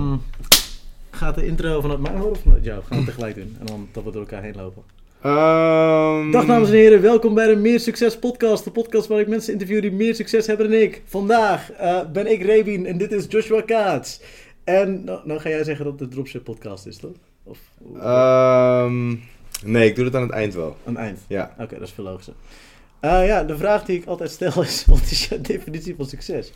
Ehm, gaat de intro vanuit mij horen of vanuit jou? Gaan we tegelijk doen en dan dat we door elkaar heen lopen. Ehm, Dag dames en heren, welkom bij de Meer Succes podcast. De podcast waar ik mensen interview die meer succes hebben dan ik. Vandaag eh, ben ik Rebien en dit is Joshua Kaats. En nou, nou ga jij zeggen dat het de Dropship podcast is, toch? Of ehm, nee, ik doe het aan het eind wel. aan het eind? Ja. Oké, dat is veel logischer. Eh, ja, de vraag die ik altijd stel is, wat is jouw definitie van succes?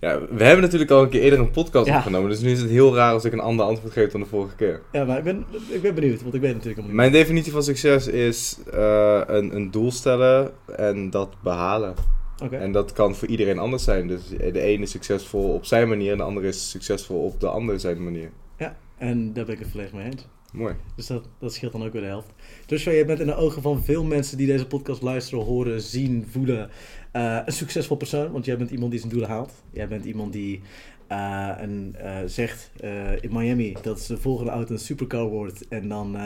Ja. We hebben natuurlijk al een keer eerder een podcast Ja. opgenomen. Dus nu is het heel raar als ik een ander antwoord geef dan de vorige keer. Ja, maar ik ben, ik ben benieuwd, want ik weet natuurlijk helemaal Mijn definitie van succes is eh, een, een doel stellen en dat behalen. niet. En dat kan voor iedereen anders zijn. Dus de ene is succesvol op zijn manier en de andere is succesvol op de andere zijn manier. Ja, en daar ben ik het volledig mee eens. Mooi. Dus dat, dat scheelt dan ook weer de helft. Joshua, je bent in de ogen van veel mensen die deze podcast luisteren, horen, zien, voelen. Eh, een succesvol persoon, want jij bent iemand die zijn doelen haalt. Jij bent iemand die eh, een, eh, zegt in Miami dat de volgende auto een supercar wordt. En dan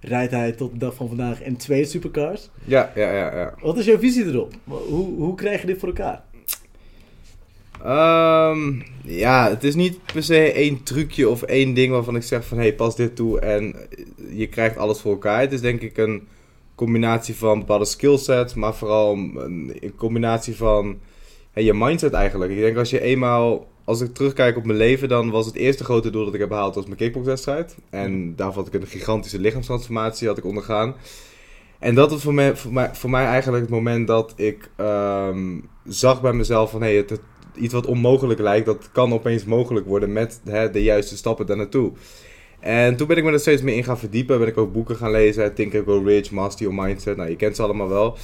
rijdt hij tot de dag van vandaag in twee supercars. Ja, ja, ja, ja. Wat is jouw visie erop? Hoe, hoe krijg je dit voor elkaar? Ehm, ja, het is niet per se één trucje of één ding waarvan ik zeg van hé, hey, pas dit toe en je krijgt alles voor elkaar. Het is denk ik een combinatie van bepaalde skillsets, maar vooral een, een combinatie van hey, je mindset eigenlijk. Ik denk als je eenmaal, als ik terugkijk op mijn leven, dan was het eerste grote doel dat ik heb behaald was mijn kickboxwedstrijd. En daarvoor had ik een gigantische lichaamstransformatie had ik ondergaan. En dat was voor mij, voor mij, voor mij eigenlijk het moment dat ik ehm, zag bij mezelf van hey, het, het- iets wat onmogelijk lijkt, dat kan opeens mogelijk worden met hè, de juiste stappen daar naartoe. En toen ben ik me er steeds meer in gaan verdiepen. Ben ik ook boeken gaan lezen. Think and Go Rich, Master Your Mindset. Nou, je kent ze allemaal wel.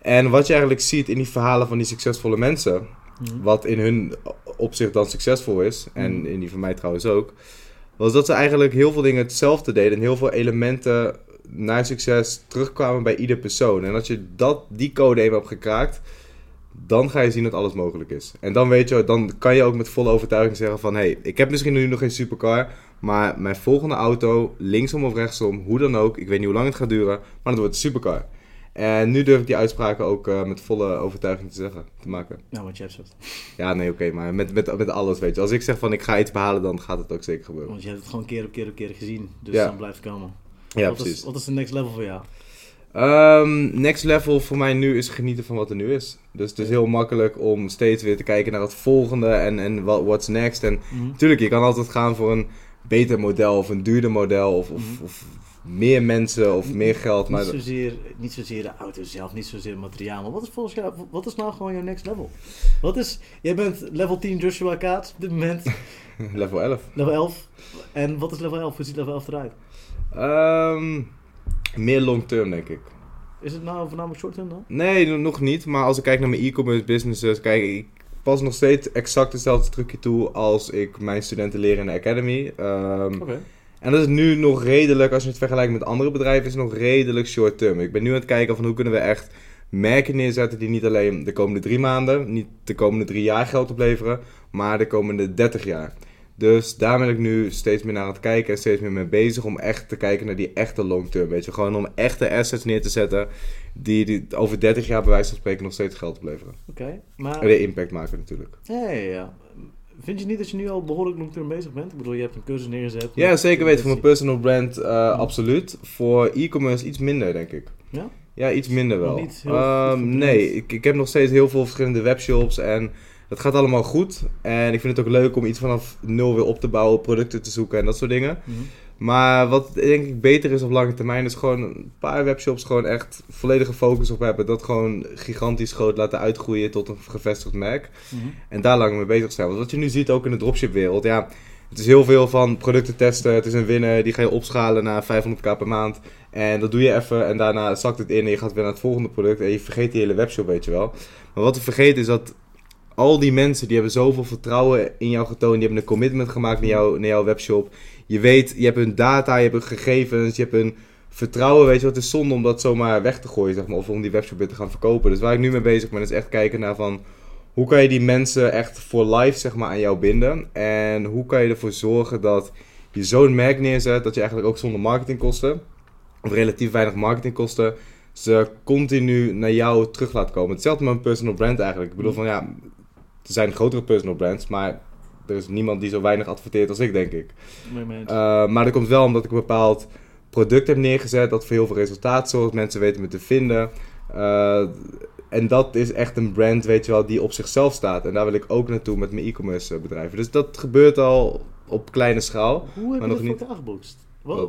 En wat je eigenlijk ziet in die verhalen van die succesvolle mensen, Mhm. wat in hun opzicht dan succesvol is, en Mhm. in die van mij trouwens ook, was dat ze eigenlijk heel veel dingen hetzelfde deden en heel veel elementen naar succes terugkwamen bij ieder persoon. En als je dat, die code eenmaal hebt gekraakt, dan ga je zien dat alles mogelijk is. En dan weet je, dan kan je ook met volle overtuiging zeggen van, hé, hey, ik heb misschien nu nog geen supercar, maar mijn volgende auto, linksom of rechtsom, hoe dan ook, ik weet niet hoe lang het gaat duren, maar het wordt een supercar. En nu durf ik die uitspraken ook eh, met volle overtuiging te zeggen, te maken. Nou, wat je hebt zegt. Ja, nee, oké, maar met, met, met alles, weet je. Als ik zeg van ik ga iets behalen, dan gaat het ook zeker gebeuren. Want je hebt het gewoon keer op keer op keer gezien. Dus Ja. dan blijft het komen. Ja, wat precies. Is, wat is de next level voor jou? Ehm, next level voor mij nu is genieten van wat er nu is. Dus het is heel makkelijk om steeds weer te kijken naar het volgende en, en wat what's next. En Mhm. natuurlijk, je kan altijd gaan voor een beter model of een duurder model of, of, Mhm. of meer mensen of meer geld. Maar Niet zozeer, niet zozeer de auto zelf, niet zozeer het materiaal. Maar wat is volgens jou, wat is nou gewoon jouw next level? Wat is, jij bent level 10 Joshua Kaats op dit moment, level 11. level 11. En wat is level 11? Hoe ziet level 11 eruit? Ehm, meer long term, denk ik. Is het nou voornamelijk short term dan? Nee, no- nog niet. Maar als ik kijk naar mijn e-commerce businesses, kijk, ik pas nog steeds exact hetzelfde trucje toe als ik mijn studenten leer in de academy. Oké. En dat is nu nog redelijk, als je het vergelijkt met andere bedrijven, is het nog redelijk short term. Ik ben nu aan het kijken van hoe kunnen we echt merken neerzetten die niet alleen de komende drie maanden, niet de komende drie jaar geld opleveren, maar de komende 30 jaar. Dus daar ben ik nu steeds meer naar aan het kijken en steeds meer mee bezig om echt te kijken naar die echte long term. Weet je, gewoon om echte assets neer te zetten die, die over 30 jaar bij wijze van spreken nog steeds geld opleveren. Oké, maar... En de impact maken natuurlijk. Ja, ja, ja. Vind je niet dat je nu al behoorlijk long term bezig bent? Ik bedoel, je hebt een cursus neergezet. Ja, zeker weten. Voor mijn personal brand eh, absoluut. Voor e-commerce iets minder, denk ik. Ja? Ja, iets minder wel. Nog niet heel Ehm, nee, ik, ik heb nog steeds heel veel verschillende webshops en dat gaat allemaal goed. En ik vind het ook leuk om iets vanaf nul weer op te bouwen, producten te zoeken en dat soort dingen. Mhm. Maar wat denk ik beter is op lange termijn, is gewoon een paar webshops gewoon echt volledige focus op hebben. Dat gewoon gigantisch groot laten uitgroeien tot een gevestigd merk. Mhm. En daar lang mee bezig zijn. Want wat je nu ziet ook in de dropship-wereld, ja, het is heel veel van producten testen. Het is een winner, die ga je opschalen naar 500k per maand. En dat doe je even en daarna zakt het in en je gaat weer naar het volgende product. En je vergeet die hele webshop, weet je wel. Maar wat we vergeten is dat al die mensen, die hebben zoveel vertrouwen in jou getoond. Die hebben een commitment gemaakt naar, jou, naar jouw webshop. Je weet, je hebt hun data, je hebt hun gegevens, je hebt hun vertrouwen, weet je wat. Is zonde om dat zomaar weg te gooien, zeg maar. Of om die webshop weer te gaan verkopen. Dus waar ik nu mee bezig ben, is echt kijken naar van... Hoe kan je die mensen echt voor life zeg maar, aan jou binden? En hoe kan je ervoor zorgen dat je zo'n merk neerzet dat je eigenlijk ook zonder marketingkosten, of relatief weinig marketingkosten, ze continu naar jou terug laat komen. Hetzelfde met een personal brand eigenlijk. Ik bedoel van ja, er zijn grotere personal brands, maar er is niemand die zo weinig adverteert als ik, denk ik. Uh, maar dat komt wel omdat ik een bepaald product heb neergezet dat voor heel veel resultaat zorgt. Mensen weten me te vinden. Uh, en dat is echt een brand, weet je wel, die op zichzelf staat. En daar wil ik ook naartoe met mijn e-commerce eh, bedrijven. Dus dat gebeurt al op kleine schaal. Hoe heb maar je nog niet. voor elkaar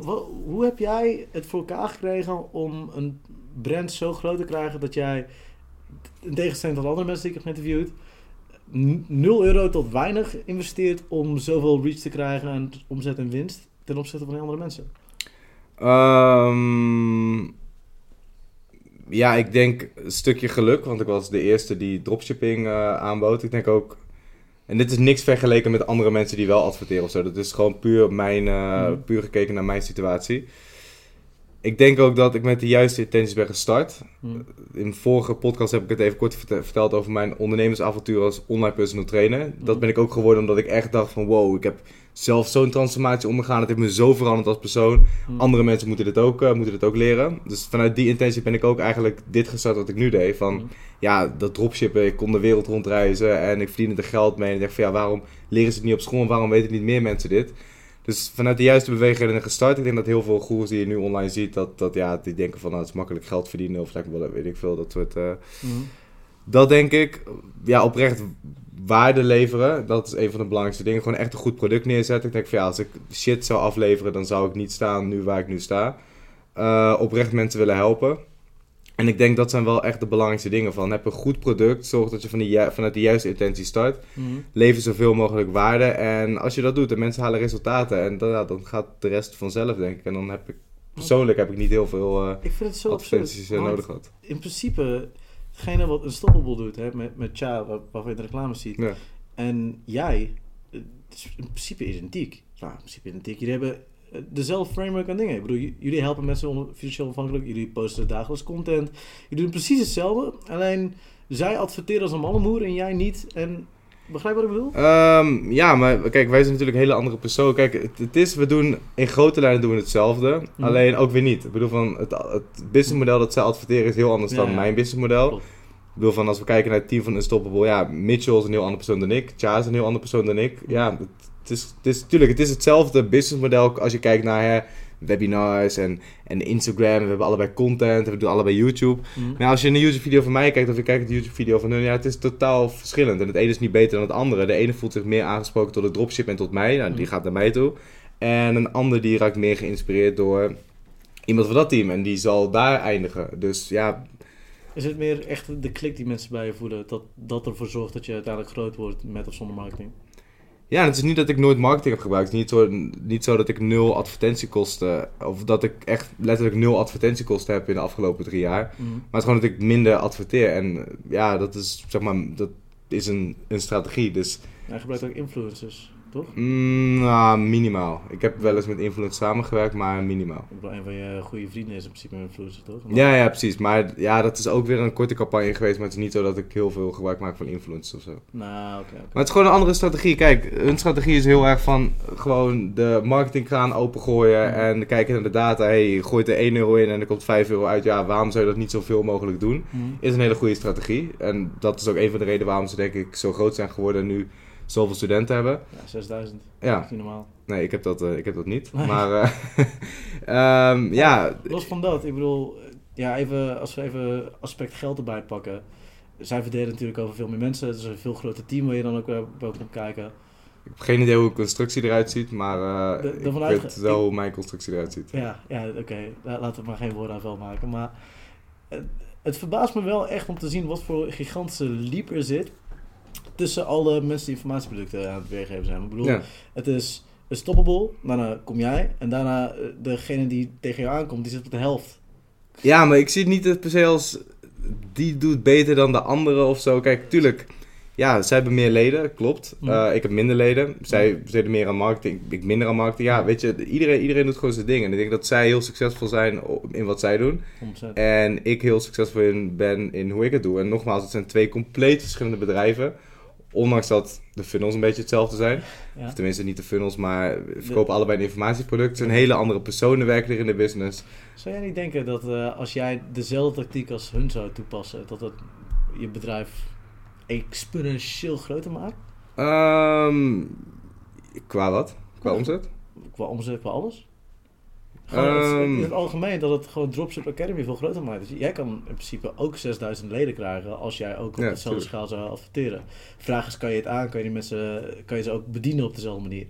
wat- hoe heb jij het voor elkaar gekregen om een brand zo groot te krijgen dat jij, in tegenstelling tot andere mensen die ik heb geïnterviewd, 0 euro tot weinig investeert om zoveel reach te krijgen en omzet en winst ten opzichte van die andere mensen? Ehm, ja, ik denk een stukje geluk, want ik was de eerste die dropshipping eh, aanbood. Ik denk ook, en dit is niks vergeleken met andere mensen die wel adverteren of zo. Dat is gewoon puur, mijn, eh, Mhm. puur gekeken naar mijn situatie. Ik denk ook dat ik met de juiste intenties ben gestart. Hm. In de vorige podcast heb ik het even kort verte- verteld over mijn ondernemersavontuur als online personal trainer. Dat Mhm. ben ik ook geworden omdat ik echt dacht van wow, ik heb zelf zo'n transformatie ondergaan. Het heeft me zo veranderd als persoon. Hm. Andere mensen moeten dit, ook, eh, moeten dit ook leren. Dus vanuit die intentie ben ik ook eigenlijk dit gestart wat ik nu deed. Van ja, dat dropshippen, ik kon de wereld rondreizen en ik verdiende er geld mee. En ik dacht van ja, waarom leren ze het niet op school en waarom weten niet meer mensen dit? Dus vanuit de juiste bewegingen gestart. Ik denk dat heel veel goers die je nu online ziet, dat, dat ja, die denken van nou, het is makkelijk geld verdienen of wel, weet ik veel, dat soort... eh, Hm. dat denk ik, ja, oprecht waarde leveren. Dat is een van de belangrijkste dingen. Gewoon echt een goed product neerzetten. Ik denk van ja, als ik shit zou afleveren, dan zou ik niet staan nu waar ik nu sta. Eh, oprecht mensen willen helpen. En ik denk dat zijn wel echt de belangrijkste dingen van. Heb een goed product, zorg dat je van die, vanuit de juiste intentie start. Hm. Lever zoveel mogelijk waarde. En als je dat doet en mensen halen resultaten, en dan, ja, dan gaat de rest vanzelf, denk ik. En dan heb ik, persoonlijk heb ik niet heel veel eh, Ik vind het zo absurd. eh, nodig gehad. In principe, hetgene wat een stoppable doet hè, met, met Cha, waar, waarvan je de reclame ziet, Ja. En jij, het is in principe identiek. Nou, in principe identiek. Jullie hebben dezelfde framework aan dingen. Ik bedoel, jullie helpen mensen financieel onafhankelijk. Jullie posten dagelijks content. Jullie doen precies hetzelfde. Alleen, zij adverteren als een mannenmoer en jij niet. En begrijp wat ik bedoel? Ehm, ja, maar kijk, wij zijn natuurlijk een hele andere persoon. Kijk, het, het is, we doen in grote lijnen doen we hetzelfde, Mhm. alleen ook weer niet. Ik bedoel, van het, het businessmodel dat zij adverteren is heel anders Ja, dan ja. mijn businessmodel. Klopt. Ik bedoel, van als we kijken naar het team van Unstoppable, ja, Mitchell is een heel andere persoon dan ik, Cha is een heel andere persoon dan ik. Ja, het, het is, het is, tuurlijk, het is hetzelfde businessmodel als je kijkt naar hè, webinars en, en Instagram. We hebben allebei content, we doen allebei YouTube. Mhm. Maar als je een YouTube-video van mij kijkt of je kijkt een YouTube-video van hun, ja, het is totaal verschillend. En het ene is niet beter dan het andere. De ene voelt zich meer aangesproken tot het dropship en tot mij. Nou, die Mhm. gaat naar mij toe. En een ander die raakt meer geïnspireerd door iemand van dat team. En die zal daar eindigen. Dus ja, Is het meer echt de klik die mensen bij je voelen? Dat, dat ervoor zorgt dat je uiteindelijk groot wordt met of zonder marketing? Ja, het is niet dat ik nooit marketing heb gebruikt. Het is niet zo, niet zo dat ik nul advertentiekosten, of dat ik echt letterlijk nul advertentiekosten heb in de afgelopen drie jaar. Mhm. Maar het is gewoon dat ik minder adverteer. En ja, dat is, zeg maar, dat is een, een strategie. Dus Hij gebruikt ook influencers, toch? Mm, nou, minimaal. Ik heb wel eens met influencers samengewerkt, maar minimaal. Een van je goede vrienden is in principe een influencer, toch? Ja, ja, precies. Maar ja, dat is ook weer een korte campagne geweest. Maar het is niet zo dat ik heel veel gebruik maak van influencers of zo. Nou, oké. Maar het is gewoon een andere strategie. Kijk, hun strategie is heel erg van gewoon de marketingkraan opengooien. Mhm. En kijken naar de data. Hey, je gooit er 1 euro in en er komt 5 euro uit. Ja, waarom zou je dat niet zoveel mogelijk doen? Mhm. Is een hele goede strategie. En dat is ook een van de redenen waarom ze denk ik zo groot zijn geworden en nu zoveel studenten hebben. Ja, 6000. Ja, Dat is niet normaal. Nee, ik heb dat, eh, ik heb dat niet. Nee. Maar eh, ehm, ja, Los van dat, ik bedoel, eh, ja, even, als we even aspect geld erbij pakken. Zij verdelen natuurlijk over veel meer mensen. Het is een veel groter team waar je dan ook wel bij komt kijken. ik heb geen idee hoe een constructie eruit ziet, maar eh De- ik weet wel hoe mijn constructie eruit ziet. Ja, ja oké. La- Laten we maar geen woorden aan vuil maken. Maar het, het verbaast me wel echt om te zien wat voor gigantische leap er zit tussen alle mensen die informatieproducten aan het weergeven zijn. Ik bedoel, Ja. het is een stoppable, daarna kom jij en daarna eh, degene die tegen jou aankomt, die zit op de helft. ja, maar ik zie het niet per se als die doet beter dan de andere of zo. Kijk, tuurlijk, ja, zij hebben meer leden, klopt. Mhm. Eh, ik heb minder leden. Zij zitten meer aan marketing, ik minder aan marketing. Ja, weet je, iedereen, iedereen doet gewoon zijn ding. En ik denk dat zij heel succesvol zijn in wat zij doen. 100%. En ik heel succesvol in ben in hoe ik het doe. En nogmaals, het zijn twee compleet verschillende bedrijven. Ondanks dat de funnels een beetje hetzelfde zijn. Ja. Of tenminste niet de funnels, maar we verkopen allebei een informatieproduct. Zijn hele andere personen werken er in de business. Zou jij niet denken dat eh, als jij dezelfde tactiek als hun zou toepassen, dat het je bedrijf exponentieel groter maakt? Ehm, qua wat? Qua omzet? Qua omzet, qua alles? Gewoon het- Ehm. in het algemeen dat het gewoon Dropship Academy veel groter maakt. Dus jij kan in principe ook 6000 leden krijgen als jij ook op Ja, dezelfde schaal zou adverteren. Vraag is, kan je het aan? Kan je, die mensen, kan je ze ook bedienen op dezelfde manier?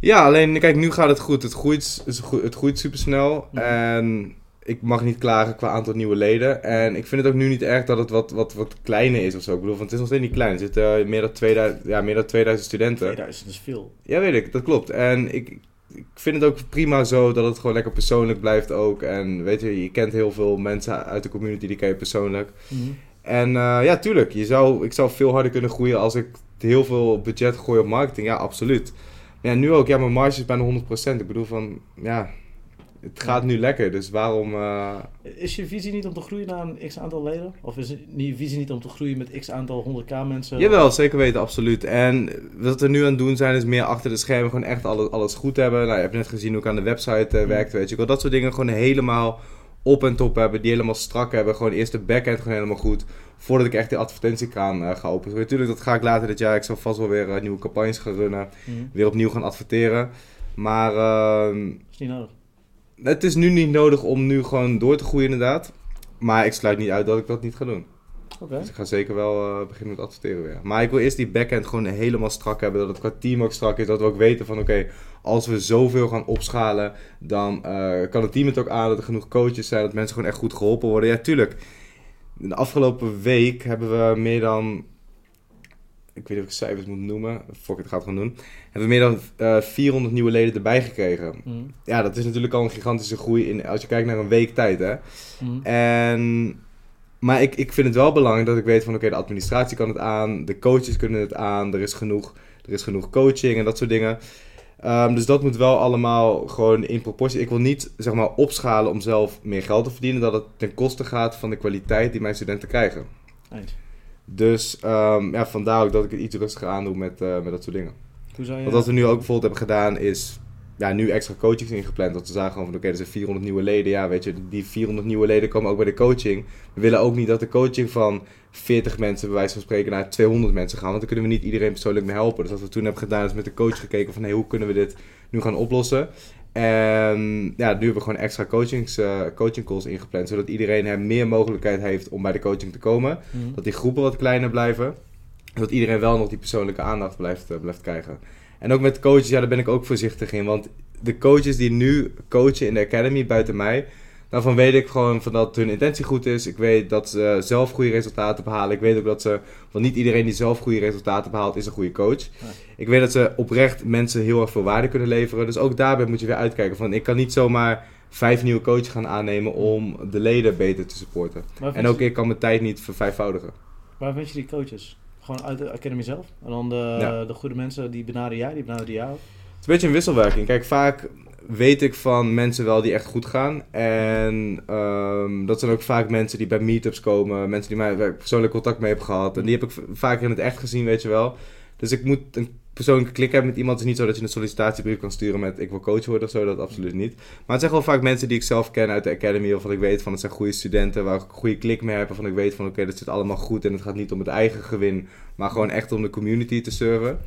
Ja, alleen kijk, nu gaat het goed. Het groeit, het groeit supersnel. Mhm. En ik mag niet klagen qua aantal nieuwe leden. En ik vind het ook nu niet erg dat het wat, wat, wat kleiner is of zo. Ik bedoel, want het is nog steeds niet klein. Er zitten eh, meer dan 2000, ja, meer dan 2000 studenten. 2000 is veel. Ja, weet ik, dat klopt. En ik, ik vind het ook prima zo dat het gewoon lekker persoonlijk blijft ook. En weet je, je kent heel veel mensen uit de community, die ken je persoonlijk. En eh, ja, tuurlijk, je zou, ik zou veel harder kunnen groeien als ik heel veel budget gooi op marketing. Ja, absoluut. Maar ja, nu ook, ja, mijn marge is bijna 100%. Ik bedoel van, ja, het gaat nu lekker. Dus waarom... eh, Is je visie niet om te groeien naar een x aantal leden? Of is je visie niet om te groeien met x aantal 100k mensen? Jawel, zeker weten, absoluut. En wat we nu aan het doen zijn, is meer achter de schermen gewoon echt alles, alles goed hebben. Nou, je hebt net gezien hoe ik aan de website eh, werkt, weet je. Ik wil dat soort dingen gewoon helemaal op en top hebben, die helemaal strak hebben. Gewoon eerst de backend gewoon helemaal goed, voordat ik echt die advertentiekraan eh, ga openen. Natuurlijk, dat ga ik later dit jaar. Ik zal vast wel weer nieuwe campagnes gaan runnen, Mhm. weer opnieuw gaan adverteren. Maar ehm, is niet nodig. Het is nu niet nodig om nu gewoon door te groeien inderdaad. Maar ik sluit niet uit dat ik dat niet ga doen. Dus ik ga zeker wel eh, beginnen met adverteren weer. Maar ik wil eerst die backend gewoon helemaal strak hebben. Dat het qua team ook strak is. Dat we ook weten van oké, als we zoveel gaan opschalen, dan eh, kan het team het ook aan. Dat er genoeg coaches zijn. Dat mensen gewoon echt goed geholpen worden. Ja, tuurlijk. De afgelopen week hebben we meer dan. Ik weet niet of ik cijfers moet noemen. Fuck het gewoon doen. Hebben we meer dan eh 400 nieuwe leden erbij gekregen. Mhm. Ja, dat is natuurlijk al een gigantische groei in, als je kijkt naar een week tijd, hè. Mhm. En, maar ik, ik vind het wel belangrijk dat ik weet van oké, de administratie kan het aan, de coaches kunnen het aan, er is genoeg, er is genoeg coaching en dat soort dingen. Ehm, dus dat moet wel allemaal gewoon in proportie. Ik wil niet zeg maar opschalen om zelf meer geld te verdienen, dat het ten koste gaat van de kwaliteit die mijn studenten krijgen. Eens. Dus ehm, ja, vandaar ook dat ik het iets rustiger aandoe met, eh, met dat soort dingen. Hoe zou je... Want wat we nu ook bijvoorbeeld hebben gedaan is ja, nu extra coachings ingepland. Want we zagen gewoon van oké, er zijn 400 nieuwe leden. Ja, weet je, die 400 nieuwe leden komen ook bij de coaching. We willen ook niet dat de coaching van 40 mensen bij wijze van spreken naar 200 mensen gaan. Want dan kunnen we niet iedereen persoonlijk mee helpen. Dus wat we toen hebben gedaan is met de coach gekeken van hey, hoe kunnen we dit nu gaan oplossen. En ja, nu hebben we gewoon extra coachings, eh, coaching calls ingepland. Zodat iedereen er meer mogelijkheid heeft om bij de coaching te komen. Mhm. Dat die groepen wat kleiner blijven. Dat iedereen wel nog die persoonlijke aandacht blijft, eh, blijft krijgen. En ook met coaches, ja, daar ben ik ook voorzichtig in. Want de coaches die nu coachen in de academy buiten mij, daarvan weet ik gewoon van dat hun intentie goed is. Ik weet dat ze zelf goede resultaten behalen. Ik weet ook dat ze, want niet iedereen die zelf goede resultaten behaalt, is een goede coach. Ik weet dat ze oprecht mensen heel erg veel waarde kunnen leveren. Dus ook daarbij moet je weer uitkijken van, ik kan niet zomaar vijf nieuwe coaches gaan aannemen om de leden beter te supporten. En ook ik kan mijn tijd niet vervijfvoudigen. Waar vind je die coaches? Gewoon uit de academy zelf? En dan de, Ja. de goede mensen, die benaderen jij, die benaderen jou? Het is een beetje een wisselwerking. Kijk, vaak weet ik van mensen wel die echt goed gaan. En ehm, dat zijn ook vaak mensen die bij meetups komen. Mensen die mij ik persoonlijk contact mee heb gehad. En die heb ik vaak in het echt gezien, weet je wel. Dus ik moet een persoonlijke klik hebben met iemand. Het is niet zo dat je een sollicitatiebrief kan sturen met ik wil coach worden of zo. Dat absoluut niet. Maar het zijn gewoon vaak mensen die ik zelf ken uit de academy. Of wat ik weet van het zijn goede studenten waar ik een goede klik mee heb. Waarvan ik weet van oké, dat zit allemaal goed. En het gaat niet om het eigen gewin. Maar gewoon echt om de community te serven.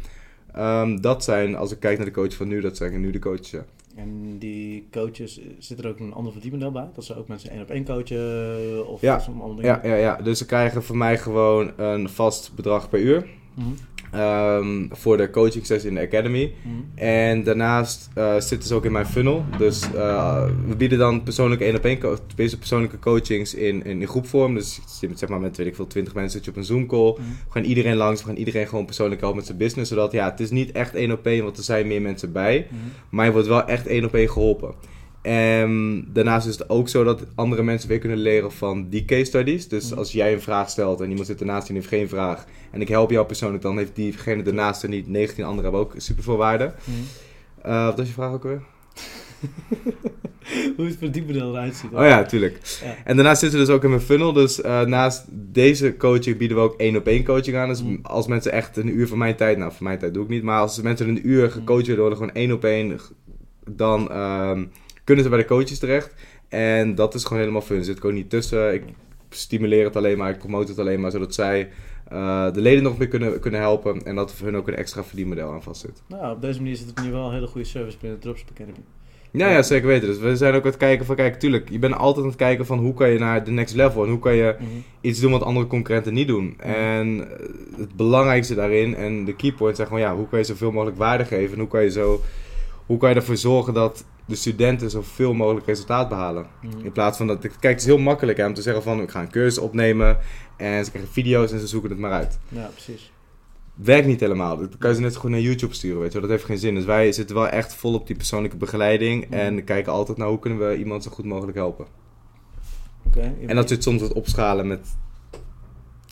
Ehm, dat zijn, als ik kijk naar de coach van nu, dat zijn nu de coaches. En die coaches, eh, zit er ook een ander verdienmodel bij? Dat ze ook mensen één op één coachen? Of Ja. of andere dingen? Ja, ja, ja. Dus ze krijgen van mij gewoon een vast bedrag per uur. Mhm. Ehm, voor de coaching sessie in de academy. Mhm. En daarnaast eh, zitten ze ook in mijn funnel. Dus eh, we bieden dan persoonlijke één op één persoonlijke coachings in, in, in groepvorm. Dus zeg maar met weet ik veel, 20 mensen zit je op een Zoom call. Mhm. We gaan iedereen langs, we gaan iedereen gewoon persoonlijk helpen met zijn business. Zodat ja, het is niet echt één op één, want er zijn meer mensen bij. Mhm. Maar je wordt wel echt één op één geholpen. En daarnaast is het ook zo dat andere mensen weer kunnen leren van die case studies. Dus Mhm. als jij een vraag stelt en iemand zit ernaast en heeft geen vraag. En ik help jou persoonlijk, dan heeft diegene ernaast en niet 19 anderen hebben ook super veel waarde. Mhm. Eh, wat was je vraag ook weer? Hoe het verdienmodel eruit ziet. Oh ja, tuurlijk. Ja. En daarnaast zitten we dus ook in mijn funnel. Dus eh, naast deze coaching bieden we ook één op één coaching aan. Dus Mhm. als mensen echt een uur van mijn tijd, nou van mijn tijd doe ik niet. Maar als mensen een uur gecoacht willen worden, gewoon één op één, dan ehm, kunnen ze bij de coaches terecht. En dat is gewoon helemaal fun. Zit gewoon niet tussen. Ik stimuleer het alleen maar, ik promote het alleen maar, zodat zij eh, de leden nog meer kunnen, kunnen helpen. En dat voor hun ook een extra verdienmodel aan vastzit. Nou, op deze manier zit het nu wel een hele goede service binnen de Dropship Academy. Ja, ja, zeker weten. Dus we zijn ook aan het kijken van, kijk, tuurlijk, je bent altijd aan het kijken van hoe kan je naar de next level en hoe kan je Mhm. iets doen wat andere concurrenten niet doen. En eh, het belangrijkste daarin en de keypoint zijn gewoon, ja, hoe kan je zoveel mogelijk waarde geven en hoe kan je, zo, hoe kan je ervoor zorgen dat de studenten zoveel mogelijk resultaat behalen. Mhm. In plaats van dat, kijk, het is heel makkelijk hè, om te zeggen van, ik ga een cursus opnemen en ze krijgen video's en ze zoeken het maar uit. Ja, precies. Werkt niet helemaal. Dat kan je ze net zo goed naar YouTube sturen, weet je wel. Dat heeft geen zin. Dus wij zitten wel echt vol op die persoonlijke begeleiding. Mhm. En kijken altijd naar hoe kunnen we iemand zo goed mogelijk helpen. Oké. En dat zit soms wat opschalen met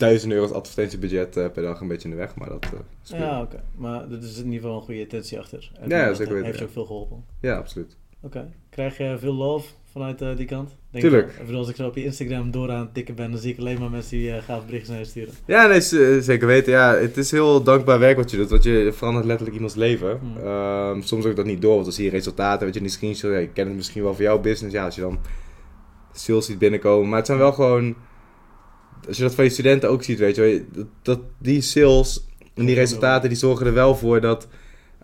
duizend euro's advertentiebudget eh, per dag een beetje in de weg. Maar dat eh, prima. Ja, oké. Maar er is in ieder geval een goede intentie achter. En Ja, zeker weten, Heeft je ja. ook veel geholpen. ja, absoluut. Oké. Krijg je veel love vanuit eh, die kant? Denk Tuurlijk. Ik als ik zo op je Instagram door aan het tikken ben, dan zie ik alleen maar mensen die eh gaaf berichten naar je sturen. Ja, nee, eh, zeker weten. Ja, het is heel dankbaar werk wat je doet. Want je verandert letterlijk iemands leven. Hmm. Ehm, soms ook dat niet door, want dan zie je resultaten. Weet je, in die screenshot, ja, je kent het misschien wel voor jouw business. Ja, als je dan sales ziet binnenkomen. Maar het zijn wel gewoon... Als je dat van je studenten ook ziet, weet je dat, dat die sales en die resultaten, die zorgen er wel voor dat...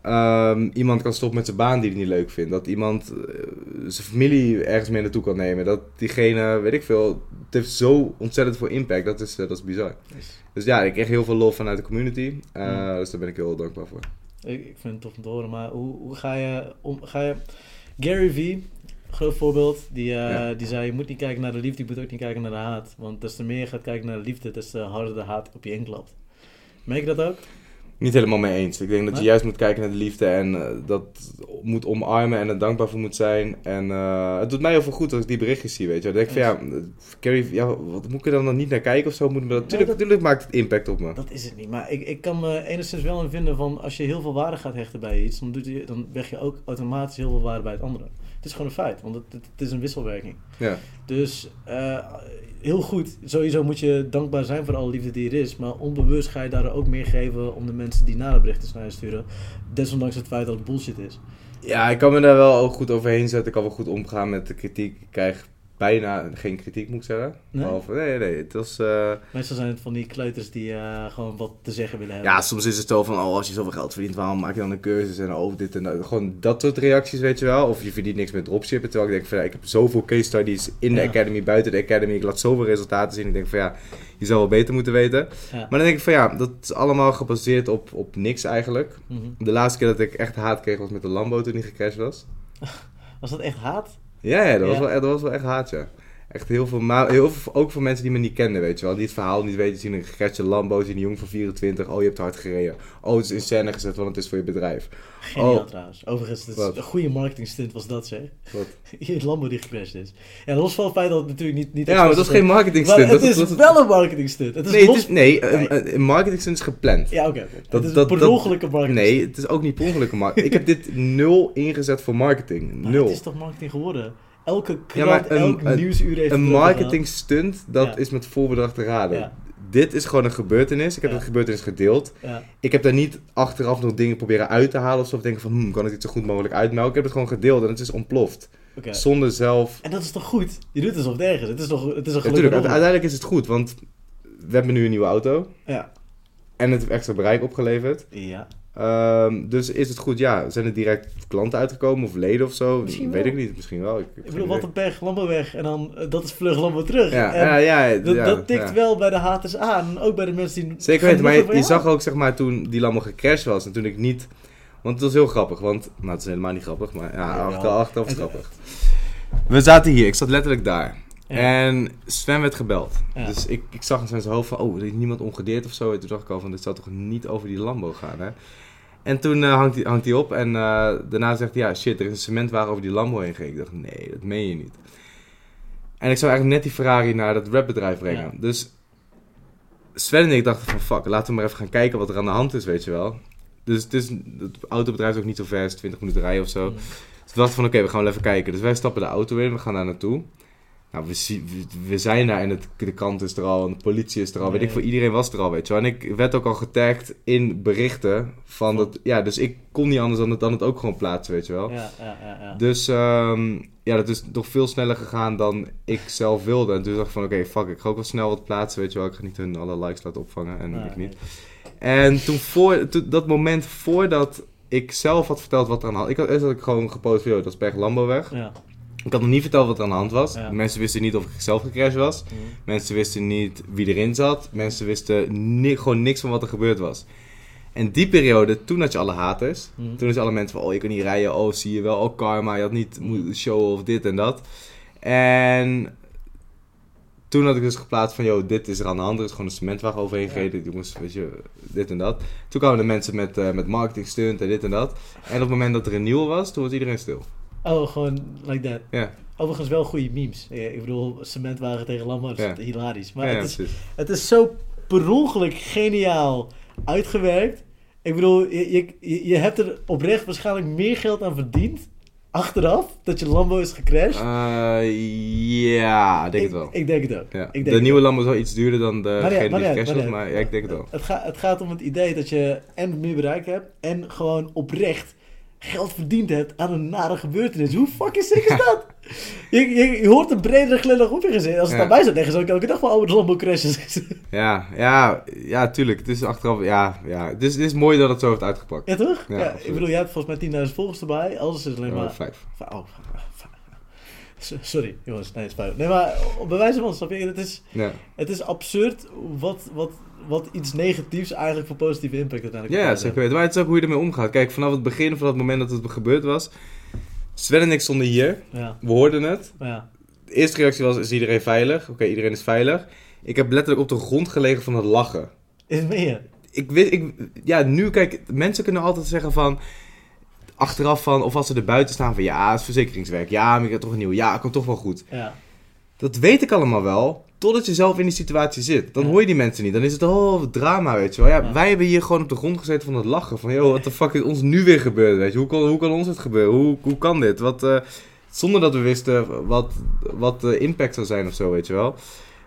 ehm, iemand kan stoppen met zijn baan die hij niet leuk vindt. Dat iemand eh, zijn familie ergens mee naartoe kan nemen. Dat diegene, weet ik veel, het heeft zo ontzettend veel impact. Dat is, eh, dat is bizar. Dus Dus ja, ik kreeg heel veel lof vanuit de community. Eh, Mm. Dus daar ben ik heel dankbaar voor. ik, ik vind het tof om te horen, maar hoe, hoe ga je om? Ga je... Gary Vee, groot voorbeeld, die, eh, Ja. die zei: Je moet niet kijken naar de liefde, je moet ook niet kijken naar de haat. Want des te meer je gaat kijken naar de liefde, des te harder de haat op je inklapt. Merk je dat ook? Niet helemaal mee eens. Ik denk dat je juist moet kijken naar de liefde en eh, dat moet omarmen en er dankbaar voor moet zijn. En eh, het doet mij heel veel goed als ik die berichtjes zie, weet je. Dan denk ik van ja, Carrie, ja, wat moet ik er dan, dan niet naar kijken of zo? Moet, dat- natuurlijk maakt het impact op me. Dat is het niet. Maar ik, ik kan me enigszins wel in vinden van als je heel veel waarde gaat hechten bij iets, dan, doet je, dan weg je ook automatisch heel veel waarde bij het andere. Het is gewoon een feit, want het, het, is een wisselwerking. Ja. Dus eh, heel goed. Sowieso moet je dankbaar zijn voor alle liefde die er is. Maar onbewust ga je daar ook meer geven om de mensen die nare berichten naar je sturen. Desondanks het feit dat het bullshit is. ja, ik kan me daar wel ook goed overheen zetten. Ik kan wel goed omgaan met de kritiek. Ik krijg bijna geen kritiek, moet ik zeggen. Nee? Behalve, nee, nee, het was... eh, Meestal zijn het van die kleuters die eh, gewoon wat te zeggen willen hebben. Ja, soms is het zo van, oh, als je zoveel geld verdient, waarom maak je dan een cursus en oh, dit en dat. Gewoon dat soort reacties, weet je wel. Of je verdient niks met dropshippen, terwijl ik denk van, ja, ik heb zoveel case studies in de Ja. academy, buiten de academy. Ik laat zoveel resultaten zien. Ik denk van, ja, je zou wel beter moeten weten. Ja. Maar dan denk ik van, ja, dat is allemaal gebaseerd op, op niks eigenlijk. Mhm. De laatste keer dat ik echt haat kreeg was met de Lambo toen die gecrashed was. Was dat echt haat? Ja, ja, dat, Was wel, dat was wel echt haat, ja. Echt heel veel, heel veel, ook voor mensen die me niet kenden, weet je wel. Die het verhaal niet weten, zien een gecrashte Lambo, zien een jong van 24. Oh, je hebt hard gereden. Oh, het is in scène gezet, want het is voor je bedrijf. Geniaal Oh. trouwens. Overigens, het is een goede marketing stunt was dat zeg. Wat? Je Lambo die gecrashed is. Ja, los van het feit dat het natuurlijk niet... niet Ja, maar dat is geen marketing Maar stunt. het dat is dat wel een marketing stunt. Het is Nee, het is, nee, een, Nee. een- een marketing stunt is gepland. Ja, oké. Dat- het is een per dat- ongeluk een marketing Nee, het is ook niet per ongeluk een marketing. Ik heb dit nul ingezet voor marketing. Maar Nul. het is toch marketing geworden? Elke Ja, krant, een- elk een- nieuwsuur heeft Een het marketing stunt, dat Ja. is met voorbedacht te raden. Ja. Dit is gewoon een gebeurtenis. Ik heb Ja. de gebeurtenis gedeeld. Ja. Ik heb daar niet achteraf nog dingen proberen uit te halen of zo. Of denken van, hmm, kan ik dit zo goed mogelijk uitmelken? Ik heb het gewoon gedeeld en het is ontploft. Zonder zelf... En dat is toch goed? Je doet het alsof het ergens. Het is toch het is een Natuurlijk, uiteindelijk is het goed, want we hebben nu een nieuwe auto. Ja. En het heeft extra bereik opgeleverd. Ja. Ehm, dus is het goed, ja. Zijn er direct klanten uitgekomen of leden of zo? Misschien Weet wel. ik niet, misschien wel. Ik, Ik bedoel, wat een pech, Lambo weg. En dan, eh, dat is vlug Lambo terug. Ja, En ja, ja, dat, ja, dat tikt ja. wel bij de haters aan. Ook bij de mensen die... Zeker weten, maar je, je zag ook zeg maar toen die Lambo gecrashed was en toen ik niet... Want het was heel grappig, want... Nou, het is helemaal niet grappig, maar ja, achter, achteraf is grappig. We zaten hier, ik zat letterlijk daar. Ja. En Sven werd gebeld. Ja. Dus ik, ik zag in zijn hoofd van, oh, er is niemand ongedeerd of zo. En toen dacht ik al van, dit zou toch niet over die Lambo gaan, hè? En toen eh, hangt hij hangt hij op en eh, daarna zegt hij, ja, shit, er is een cementwagen over die Lambo heen gegaan. Ik dacht, nee, dat meen je niet. En ik zou eigenlijk net die Ferrari naar dat rapbedrijf brengen. Ja. Dus Sven en ik dachten van, fuck, laten we maar even gaan kijken wat er aan de hand is, weet je wel. Dus het, is, het autobedrijf is ook niet zo ver, het is 20 minuten rijden of zo. Mm. Dus we dachten van, oké, we gaan wel even kijken. Dus wij stappen de auto in, we gaan daar naartoe. Nou, we, zie- we, we zijn daar en het, de krant is er al en de politie is er al. Weet ik veel, iedereen was er al, weet je wel. En ik werd ook al getagd in berichten van dat... Ja, dus ik kon niet anders dan het, dan het ook gewoon plaatsen, weet je wel. Ja, ja, ja. ja. Dus ehm, ja, dat is toch veel sneller gegaan dan ik zelf wilde. En toen dacht ik van, oké, fuck, ik ga ook wel snel wat plaatsen, weet je wel. Ik ga niet hun alle likes laten opvangen en Nee, ik niet. nee. En toen voor, toen, dat moment voordat ik zelf had verteld wat er aan de hand... Ik had eerst had ik gewoon gepost dat is Berg Landbouwweg. Ja. Ik had nog niet verteld wat er aan de hand was. Ja. Mensen wisten niet of ik zelf gecrashed was. Mensen wisten niet wie erin zat. Mensen wisten ni- gewoon niks van wat er gebeurd was. En die periode, toen had je alle haters. Toen is alle mensen van, oh je kan niet rijden, oh zie je wel, oh karma, je had niet moeten showen of dit en dat. En toen had ik dus geplaatst van, joh, dit is er aan de hand, er is gewoon een cementwagen overheen gereden, die moest, weet je, dit en dat. Toen kwamen de mensen met, eh met marketing stunt en dit en dat. En op het moment dat er een nieuwe was, toen was iedereen stil. Oh, gewoon like that. Ja, Overigens wel goede memes. Ik bedoel, cementwagen tegen landbouw, dat is hilarisch. Maar het, is, precies. het is zo per ongeluk geniaal uitgewerkt. Ik bedoel, je, je, je- hebt er oprecht waarschijnlijk meer geld aan verdiend. Achteraf, dat je Lambo is gecrashed. Eh, ja, ik denk het wel. Ik, denk het ook. Ja. Ik denk de nieuwe ook. Lambo is wel iets duurder dan Maar ja, degene maar die ja, gecashed maar was, ja. maar ja, ik denk het wel. Het, gaat, het gaat om het idee dat je en meer bereik hebt en gewoon oprecht geld verdiend hebt aan een nare gebeurtenis. Hoe fucking sick is dat? je, je, je hoort een bredere glimlach op je gezicht. Als het Ja. daarbij zou leggen, zou ik elke dag wel over de Lambo crashes. Ja, ja, ja, tuurlijk. Het is achteraf, ja, ja. Het is, het is mooi dat het zo heeft uitgepakt. ja, toch? Ja, Ja, ik bedoel, jij hebt volgens mij 10.000 volgers erbij. Alles is alleen Oh, maar... vijf. Oh, S- Sorry, jongens. Nee, het is. Nee, maar bij wijze van, snap je? Het is, Ja, het is absurd wat, wat, wat iets negatiefs eigenlijk voor positieve impact uiteindelijk ja zeker weten. Maar het is ook hoe je ermee omgaat. Kijk, vanaf het begin, vanaf het moment dat het gebeurd was. Sven en ik stonden hier. Ja, We hoorden het. ja. De eerste reactie was, is iedereen veilig? Oké, iedereen is veilig. Ik heb letterlijk op de grond gelegen van het lachen. Is het meer? ik weet, ik, ja, nu kijk, mensen kunnen altijd zeggen van, achteraf van, of als ze er buiten staan van, ja, het is verzekeringswerk, ja, maar ik heb toch een nieuw, ja, het komt toch wel goed. Ja. Dat weet ik allemaal wel, totdat je zelf in die situatie zit. Dan hoor je die mensen niet, dan is het, oh, drama, weet je wel. Ja, wij hebben hier gewoon op de grond gezeten van het lachen, van, joh, wat de fuck is ons nu weer gebeurd, weet je. Hoe kan, hoe kan ons het gebeuren? Hoe, hoe kan dit? Wat, eh, zonder dat we wisten wat, wat de impact zou zijn of zo, weet je wel.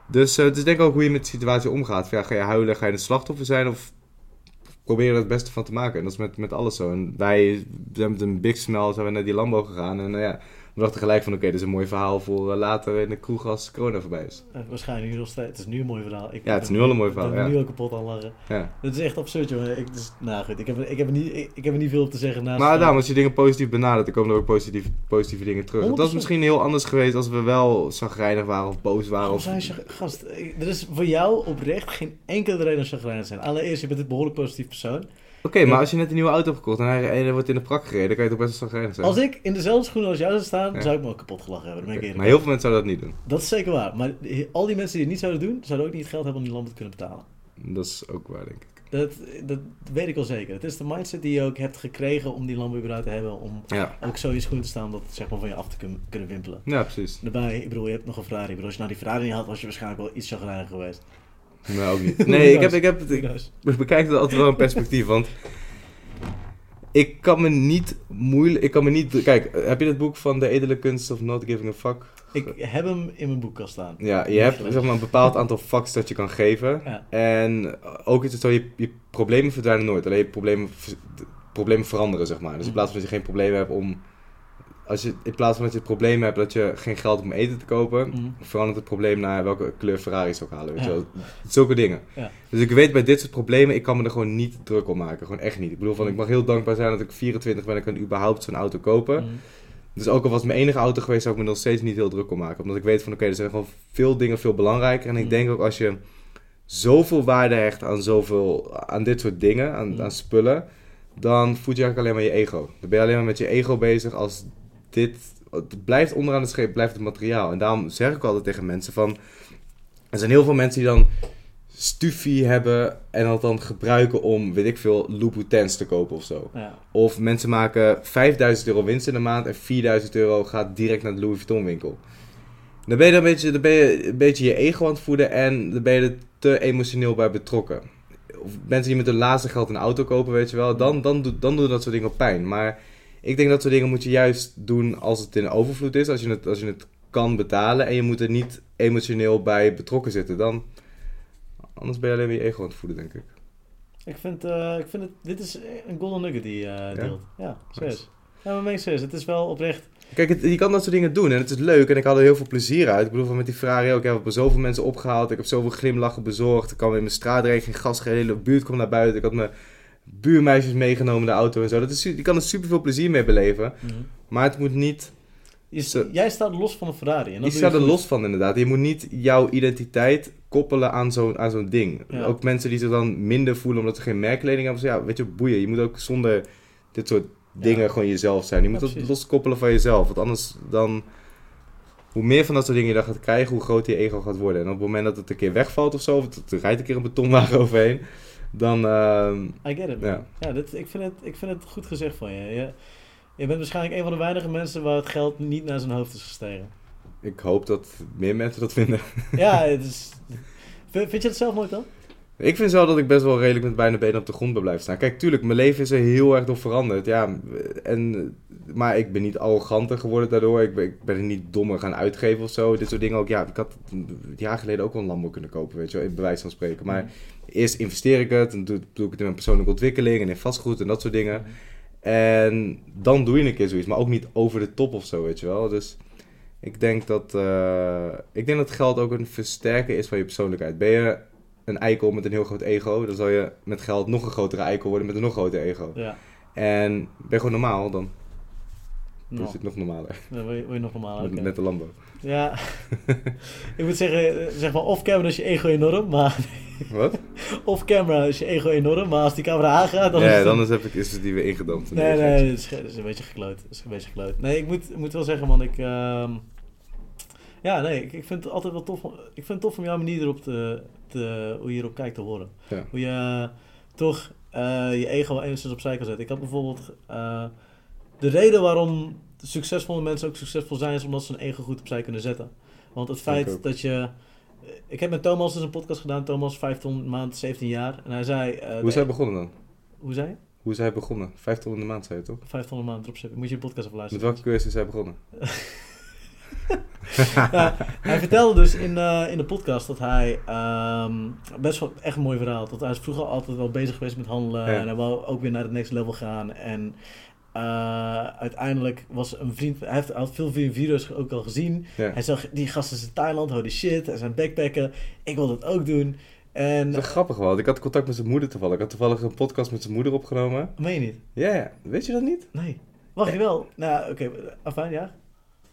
Dus eh, het is denk ik ook hoe je met de situatie omgaat. Van, ja, ga je huilen, ga je een slachtoffer zijn of proberen er het beste van te maken. En dat is met, met alles zo. En wij zijn met een big smile zijn we naar die Lambo gegaan. En nou ja, we dachten gelijk van oké, dit is een mooi verhaal voor eh, later in de kroeg als corona voorbij is. Eh, waarschijnlijk nog steeds. Het is nu een mooi verhaal. Ik Ja, het is nu al een mooi verhaal, Ik ben ja. nu al kapot aan lachen. Ja. Dat is echt absurd, jongen. Ik, dus, nou goed, ik heb, ik, heb er niet, ik, ik heb er niet veel op te zeggen naast... Maar eh, daarom, als je dingen positief benadert, dan komen er ook positieve, positieve dingen terug. Dat is 100%. misschien heel anders geweest als we wel zagrijnig waren of boos waren. Of... je gast? ik- Er is voor jou oprecht geen enkele reden om chagrijnig te zijn. Allereerst, je bent een behoorlijk positief persoon. Oké, maar als je net een nieuwe auto hebt gekocht en hij, en hij wordt in de prak gereden, dan kan je toch best wel zagrijnig zijn. Als ik in dezelfde schoenen als jou zou staan, Ja. zou ik me ook kapot gelachen hebben. Maar heel veel mensen zouden dat niet doen. Dat is zeker waar. Maar al die mensen die het niet zouden doen, zouden ook niet het geld hebben om die lamp te kunnen betalen. Dat is ook waar, denk ik. Dat, dat weet ik wel zeker. Het is de mindset die je ook hebt gekregen om die lamp überhaupt te hebben. Om Ja, ook zo in je schoenen te staan dat zeg maar van je af te kun- kunnen wimpelen. ja precies. Daarbij, ik bedoel, je hebt nog een Ferrari. Ik bedoel, als je nou die Ferrari niet had, was je waarschijnlijk wel iets chagrijnig geweest. Nee, ook niet. Nee, ik heb, ik heb, Who ik, bekijk het altijd wel in perspectief, want ik kan me niet moeilijk, ik kan me niet, kijk, heb je dat boek van De Edele Kunst of Not Giving a Fuck? Ik heb hem in mijn boekkast staan. Ja, je hebt zeg maar, een bepaald aantal fucks dat je kan geven. Ja. En ook is het zo, je, je problemen verdwijnen nooit. Alleen je problemen, problemen veranderen, zeg maar. Dus in Mhm. plaats van dat je geen problemen hebt om... Als je, in plaats van dat je het probleem hebt dat je geen geld hebt om eten te kopen... Mhm. verandert het probleem naar welke kleur Ferrari ze ook halen. Weet je wel. Zulke dingen. Ja. Dus ik weet bij dit soort problemen, ik kan me er gewoon niet druk om maken. Gewoon echt niet. Ik bedoel, van, ik mag heel dankbaar zijn dat ik 24 ben en ik kan überhaupt zo'n auto kopen. Mhm. Dus ook al was het mijn enige auto geweest, zou ik me nog steeds niet heel druk om maken. Omdat ik weet van, oké, er zijn gewoon veel dingen veel belangrijker. En ik Mm. denk ook als je zoveel waarde hecht aan zoveel, aan dit soort dingen, aan, aan spullen, dan voed je eigenlijk alleen maar je ego. Dan ben je alleen maar met je ego bezig als dit, het blijft onderaan de scheep, blijft het materiaal. En daarom zeg ik altijd tegen mensen van, er zijn heel veel mensen die dan stufie hebben en dat dan gebruiken om, weet ik veel, Louboutins te kopen of zo. Ja. Of mensen maken 5000 euro winst in de maand en 4000 euro gaat direct naar de Louis Vuitton winkel. Dan ben je, dan een, beetje, dan ben je een beetje je ego aan het voeden en dan ben je er te emotioneel bij betrokken. Of mensen die met hun laatste geld een auto kopen, weet je wel, dan, dan, doet- dan doen dat soort dingen pijn. Maar ik denk dat soort dingen moet je juist doen als het in overvloed is. Als je het, als je het kan betalen en je moet er niet emotioneel bij betrokken zitten. Dan, anders ben je alleen maar je ego aan het voeden, denk ik. Ik vind, eh, ik vind het, dit is een golden nugget die je eh, deelt. Ja, serieus. Ja, maar meen serieus. Het is wel oprecht. Kijk, het- je kan dat soort dingen doen en het is leuk en ik had er heel veel plezier uit. Ik bedoel, van met die Ferrari ook. Ik heb zoveel mensen opgehaald. Ik heb zoveel glimlachen bezorgd. Ik kwam in mijn straatreek, geen gas, geen hele buurt kwam naar buiten. Ik had mijn buurmeisjes meegenomen in de auto en zo. Dat is, je kan er super veel plezier mee beleven. Maar het moet niet... Je- Zo. jij staat los van een Ferrari. En dat Je staat er goed. los van inderdaad. Je moet niet jouw identiteit koppelen aan zo'n aan zo'n ding. Ja. Ook mensen die zich dan minder voelen omdat ze geen merkkleding hebben. Ja, weet je, boeien. Je moet ook zonder dit soort dingen Ja. gewoon jezelf zijn. Je moet dat precies. loskoppelen van jezelf. Want anders dan... Hoe meer van dat soort dingen je dan gaat krijgen, hoe groter je ego gaat worden. En op het moment dat het een keer wegvalt of zo, of er rijdt een keer een betonwagen overheen, dan... ehm, I get it. man. Ja. Ja, dit, ik, vind het, ik vind het goed gezegd van je. je. Je bent waarschijnlijk een van de weinige mensen waar het geld niet naar zijn hoofd is gestegen. ik hoop dat meer mensen dat vinden. Ja, het is... Vind, vind je het zelf nooit dan? Ik vind zo dat ik best wel redelijk met beide benen op de grond ben blijven staan. Kijk, tuurlijk, mijn leven is er heel erg door veranderd. Ja, en, maar ik ben niet arroganter geworden daardoor. Ik ben, ik ben er niet dommer gaan uitgeven of zo. Dit soort dingen ook. Ja, ik had een jaar geleden ook wel een Lambo kunnen kopen, weet je wel. Bij wijze van spreken. Maar eerst investeer ik het. Dan doe, doe ik het in mijn persoonlijke ontwikkeling en in vastgoed en dat soort dingen. En dan doe je een keer zoiets. Maar ook niet over de top of zo, weet je wel. Dus ik denk dat, eh, ik denk dat geld ook een versterker is van je persoonlijkheid. Ben je een eikel met een heel groot ego, dan zal je met geld nog een grotere eikel worden met een nog groter ego. Ja. En ben je gewoon normaal, dan is het nog normaler. dan wil je, je nog normaal. Met, de Lambo. Ja. ik moet zeggen, zeg maar off-camera is je ego enorm, maar Wat? off-camera is je ego enorm, maar als die camera aangaat, dan ja, is het... dan is, heb ik, is het die weer ingedampt. Nee, nee, het is, een beetje gekloot. Is een beetje gekloot. Nee, ik moet, moet wel zeggen, man, ik... ehm, ja, nee, ik, ik vind het altijd wel tof. om- Ik vind het tof om jouw manier erop te, te... Hoe je erop kijkt te horen. Ja. Hoe je eh, toch eh, je ego wel enigszins opzij kan zetten. Ik had bijvoorbeeld... eh, de reden waarom succesvolle mensen ook succesvol zijn... is omdat ze hun ego goed opzij kunnen zetten. Want het feit dat je... Ik heb met Thomas dus een podcast gedaan. Thomas, 15 maand, 17 jaar. En hij zei... Hoe is hij begonnen dan? Hoe zei? Hoe is hij begonnen? 50 in de maand, zei je toch? 500 maanden dropshipping. Moet je de podcast even Met welke cursus is hij begonnen? Hij vertelde dus in, eh, in de podcast dat hij ehm, best wel echt een mooi verhaal. Dat hij is vroeger altijd wel bezig geweest met handelen Ja. en hij wou ook weer naar het next level gaan. En eh, uiteindelijk was een vriend, hij heeft, had veel video's ook al gezien. Ja. Hij zag die gasten in Thailand, holy shit, hij zijn backpacken. Ik wil dat ook doen. En Dat is wel grappig wel. want Ik had contact met zijn moeder toevallig. Ik had toevallig een podcast met zijn moeder opgenomen. meen je niet? Ja, ja. Weet je dat niet? Nee. Wacht je wel? Nou, oké, afijn, ja.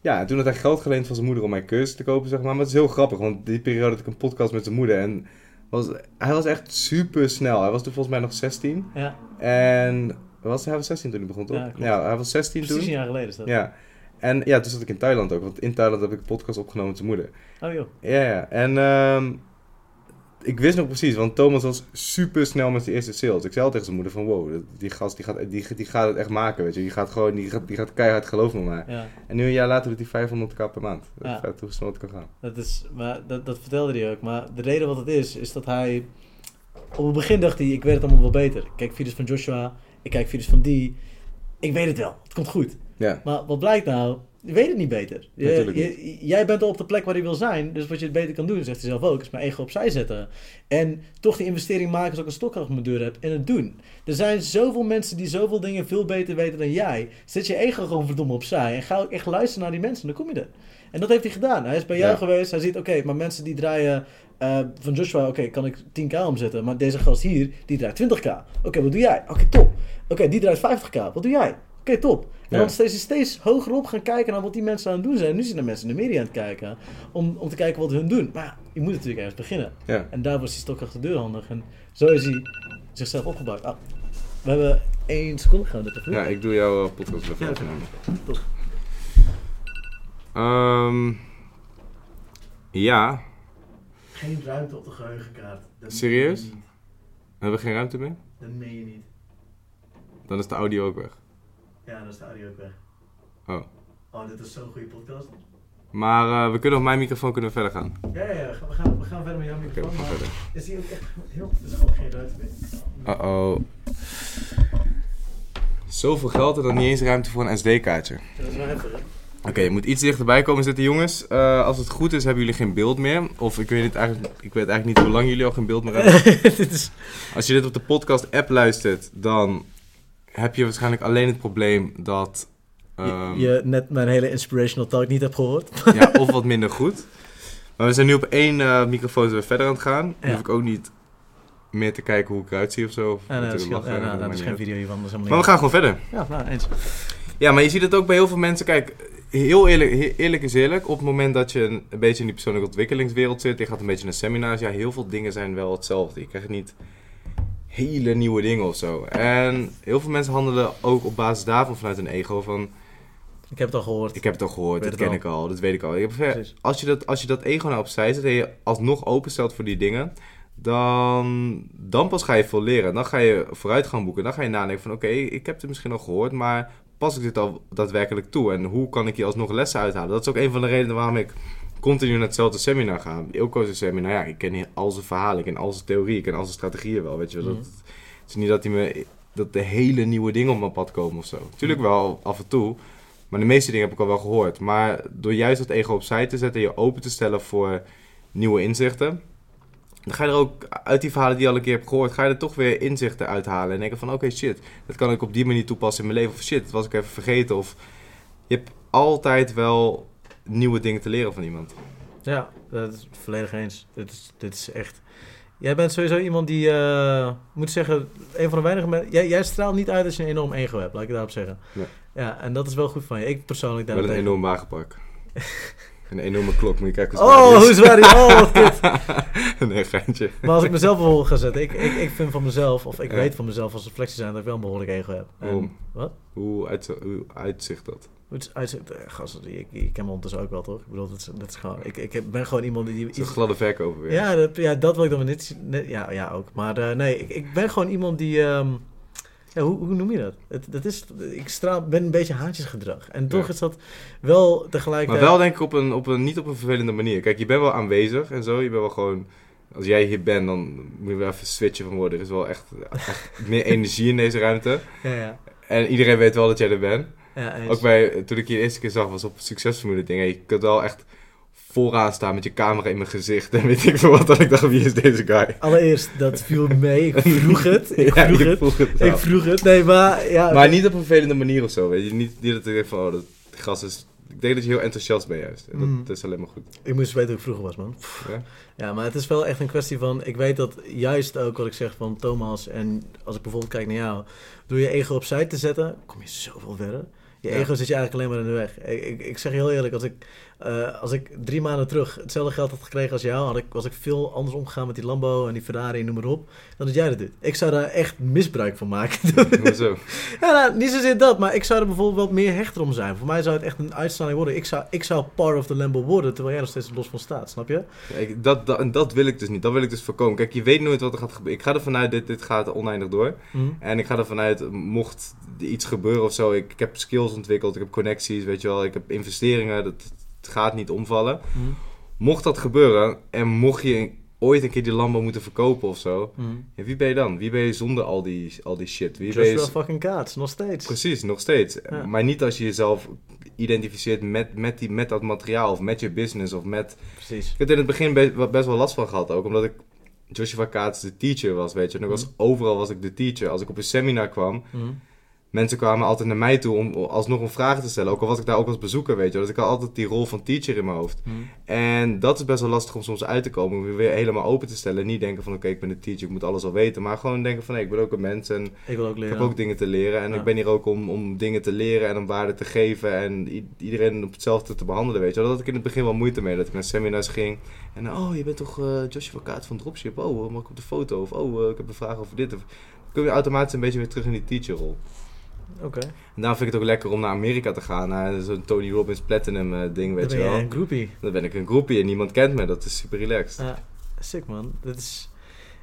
Ja, en toen had hij geld geleend van zijn moeder om mijn cursus te kopen, zeg maar. Maar het is heel grappig, want die periode had ik een podcast met zijn moeder. En was, hij was echt super snel. Hij was toen volgens mij nog 16. Ja, En was, hij was 16 toen hij begon, toch? Ja, hij was 16 precies een toen. jaar geleden is dat. Ja. En ja, toen zat ik in Thailand ook. Want in Thailand heb ik een podcast opgenomen met zijn moeder. Oh joh. Ja, ja. En ehm, ik wist nog precies, want Thomas was super snel met zijn eerste sales. Ik zei al tegen zijn moeder van, wow, die gast die gaat, die, die gaat het echt maken, weet je. Die gaat gewoon, die gaat, die gaat keihard geloven me maar. Ja. En nu een jaar later doet hij 500k per maand. Dat Ja. is vet hoe snel het kan gaan. Dat, is, maar dat, dat vertelde hij ook. Maar de reden wat het is, is dat hij... Op het begin dacht hij, ik weet het allemaal wel beter. Ik kijk video's van Joshua, ik kijk video's van die. Ik weet het wel, het komt goed. Ja, Maar wat blijkt nou? Je weet het niet beter. Je- je- jij bent al op de plek waar hij wil zijn. Dus wat je het beter kan doen, zegt hij zelf ook, is mijn ego opzij zetten. En toch die investering maken als ik een stok achter mijn deur heb en het doen. Er zijn zoveel mensen die zoveel dingen veel beter weten dan jij. Zet je ego gewoon verdomme opzij en ga ook echt luisteren naar die mensen. Dan kom je er. En dat heeft hij gedaan. Hij is bij jou Ja. geweest. Hij ziet, oké, maar mensen die draaien eh, van Joshua, oké, kan ik 10k omzetten. Maar deze gast hier, die draait 20k. Oké, wat doe jij? Oké, top. Oké, die draait 50k. Wat doe jij? Oké, top. En Ja. dan steeds, steeds hoger op gaan kijken naar wat die mensen aan het doen zijn. Nu zijn er mensen in de media aan het kijken om, om te kijken wat hun doen. Maar ja, je moet natuurlijk ergens beginnen. ja. En daar was die stok achter de deur handig. En zo is hij zichzelf opgebouwd. Ah, we hebben één seconde gaan dit ja ik doe jouw eh, podcast even Ja. Top. Ehm, ja, Geen ruimte op de geheugenkaart. Dat Serieus? hebben we geen ruimte meer? Dat meen je niet. Dan is de audio ook weg. Ja, dan is de audio ook weg. Oh. Oh, dit is zo'n goede podcast. Maar eh, we kunnen op mijn microfoon kunnen we verder gaan. Ja, ja, ja. We gaan, we gaan verder met jouw microfoon. maar verder. is die ook echt heel... Er is ook geen ruimte meer. Uh-oh. Zoveel geld en dan niet eens ruimte voor een SD-kaartje. Dat is wel heftig, hè? Oké, je moet iets dichterbij komen zitten, jongens. Eh, als het goed is, hebben jullie geen beeld meer. Of ik weet, niet, eigenlijk, ik weet eigenlijk niet hoe lang jullie al geen beeld meer hebben. is... Als je dit op de podcast-app luistert, dan heb je waarschijnlijk alleen het probleem dat... je- ehm, je net mijn hele inspirational talk niet hebt gehoord. ja, of wat minder goed. Maar we zijn nu op één eh, microfoon weer verder aan het gaan. Ja. hoef ik ook niet meer te kijken hoe ik eruit zie of zo. Of Ja, nee, dat ja, nou, dat is geen video hiervan. Helemaal Maar we gaan gewoon verder. Ja, nou, eens. Ja, maar je ziet het ook bij heel veel mensen. Kijk, heel eerlijk, is eerlijk. Op het moment dat je een, een beetje in die persoonlijke ontwikkelingswereld zit, je gaat een beetje naar seminars, ja, heel veel dingen zijn wel hetzelfde. Je krijgt niet hele nieuwe dingen of zo. En heel veel mensen handelen ook op basis daarvan vanuit een ego van, Ik heb het al gehoord. ik heb het al gehoord, dat ken al. ik al, dat weet ik al. Ik heb, als, je dat, als je dat ego nou opzij zet en je alsnog openstelt voor die dingen, dan, dan pas ga je veel leren. Dan ga je vooruit gaan boeken. Dan ga je nadenken van, oké, ik heb het misschien al gehoord, maar pas ik dit al daadwerkelijk toe? En hoe kan ik hier alsnog lessen uithalen? Dat is ook een van de redenen waarom ik continu naar hetzelfde seminar ga. Ilko is een seminar, ja, ik ken al zijn verhalen, ik ken al zijn theorie, ik ken al zijn strategieën wel, weet je wel. Het is niet dat, hij me, dat de hele nieuwe dingen op mijn pad komen of zo. Tuurlijk wel, af en toe. Maar de meeste dingen heb ik al wel gehoord. Maar door juist dat ego opzij te zetten en je open te stellen voor nieuwe inzichten. Dan ga je er ook uit die verhalen die je al een keer hebt gehoord, ga je er toch weer inzichten uithalen. En denken van oké shit, dat kan ik op die manier toepassen in mijn leven. Of shit, dat was ik even vergeten. Of je hebt altijd wel nieuwe dingen te leren van iemand. Ja, dat is volledig eens. Dit is, dit is echt... Jij bent sowieso iemand die, eh moet zeggen, een van de weinige mensen... Jij, jij straalt niet uit als je een enorm ego hebt, laat ik daarop zeggen. Nee. Ja, en dat is wel goed van je. Ik persoonlijk Wel een enorm wagenpak. een enorme klok, moet je kijken Oh, zwaar hoe die zwaar die... Oh, wat kut. nee, geintje. Maar als ik mezelf bijvoorbeeld ga zetten, ik, ik, ik vind van mezelf, of ik Ja. weet van mezelf als reflectie zijn dat ik wel een behoorlijk ego heb. En, Waarom? Wat? Hoe, uit, hoe uitzicht dat? Eh, gast, ik, ik ken me ondertussen ook wel, toch? Ik bedoel, dat is, dat is gewoon, ik, ik ben gewoon iemand die... Is een iets- gladde verkoper weer. ja, dat, ja, dat wil ik dan weer niet... net- ja, ja, ook. Maar eh, nee, ik, ik ben gewoon iemand die... ehm, ja, hoe, hoe noem je dat? Het, dat is, ik straal, ben een beetje haantjesgedrag. En toch Ja. is dat wel tegelijkertijd... Maar wel denk ik op een, op een, niet op een vervelende manier. Kijk, je bent wel aanwezig en zo. Je bent wel gewoon... Als jij hier bent, dan moet je wel even switchen van worden. Er is wel echt, echt meer energie in deze ruimte. Ja, ja. En iedereen weet wel dat jij er bent. Ja. Ook bij, toen ik je de eerste keer zag, was op Succesformule dingen. Je kunt wel echt vooraan staan met je camera in mijn gezicht. En weet ik veel wat. Dat ik dacht, wie is deze guy? Allereerst, dat viel mee. Ik vroeg het. Ik vroeg het. vroeg het Ik vroeg het. Nee, maar... Ja, Maar niet op een vervelende manier of zo. Weet je? Niet, niet dat ik denk van, oh, dat gast is... Ik denk dat je heel enthousiast bent juist. Dat, Mm. dat is alleen maar goed. Ik moest weten hoe ik vroeger was, man. Ja? Ja, maar het is wel echt een kwestie van... Ik weet dat juist ook wat ik zeg van Thomas... En als ik bijvoorbeeld kijk naar jou... Door je ego opzij te zetten... Kom je zoveel verder. Je Ja. ego zit je eigenlijk alleen maar in de weg. Ik, ik, ik zeg je heel eerlijk... Als ik, eh, als ik drie maanden terug hetzelfde geld had gekregen als jou... Had ik, was ik veel anders omgegaan met die Lambo en die Ferrari... Noem maar op. Dan dat jij dat doet. Ik zou daar echt misbruik van maken. Hoezo? Ja, nou, niet zozeer dat, maar ik zou er bijvoorbeeld wat meer hechter om zijn. Voor mij zou het echt een uitstraling worden. Ik zou, ik zou part of the Lambo worden, terwijl jij nog steeds los van staat, snap je? Dat, dat, en dat wil ik dus niet. Dat wil ik dus voorkomen. Kijk, je weet nooit wat er gaat gebeuren. Ik ga ervan uit, dit, dit gaat oneindig door. Mhm. En ik ga ervan uit, mocht er iets gebeuren of zo. Ik, ik heb skills ontwikkeld, ik heb connecties, weet je wel. Ik heb investeringen, dat, het gaat niet omvallen. Mhm. Mocht dat gebeuren en mocht je ooit een keer die Lambo moeten verkopen of zo. Mhm. Ja, wie ben je dan? Wie ben je zonder al die, al die shit? Wie ben je... Fucking Kaats, nog steeds. Precies, nog steeds. Ja. Maar niet als je jezelf identificeert met, met, die, met dat materiaal of met je business of met Precies. Ik heb er in het begin be- best wel last van gehad ook, omdat ik Joshua Kaats de teacher was, weet je. En ik was, Mhm. overal was ik de teacher. Als ik op een seminar kwam. Mensen kwamen altijd naar mij toe om alsnog een vraag te stellen. Ook al was ik daar ook als bezoeker, weet je. Dus ik had altijd die rol van teacher in mijn hoofd. Mhm. En dat is best wel lastig om soms uit te komen, om je weer helemaal open te stellen. En niet denken van, oké, ik ben de teacher, ik moet alles al weten. Maar gewoon denken van, nee, ik ben ook een mens en Ik wil ook ik leren. heb ook dingen te leren. En Ja. ik ben hier ook om, om dingen te leren en om waarde te geven. En iedereen op hetzelfde te behandelen, weet je. Daar had ik in het begin wel moeite mee. Dat ik naar seminars ging. En oh, je bent toch eh, Joshua Kaat van Dropship? Oh, mag ik op de foto? Of oh, eh, ik heb een vraag over dit. Of, dan kom je automatisch een beetje weer terug in die teacherrol. Oké. En daarom vind ik het ook lekker om naar Amerika te gaan. Naar zo'n Tony Robbins Platinum eh, ding, Dan weet ben je wel. een groupie. Dan ben ik een groepie en niemand kent me. Dat is super relaxed. Ja, sick man. Dat is...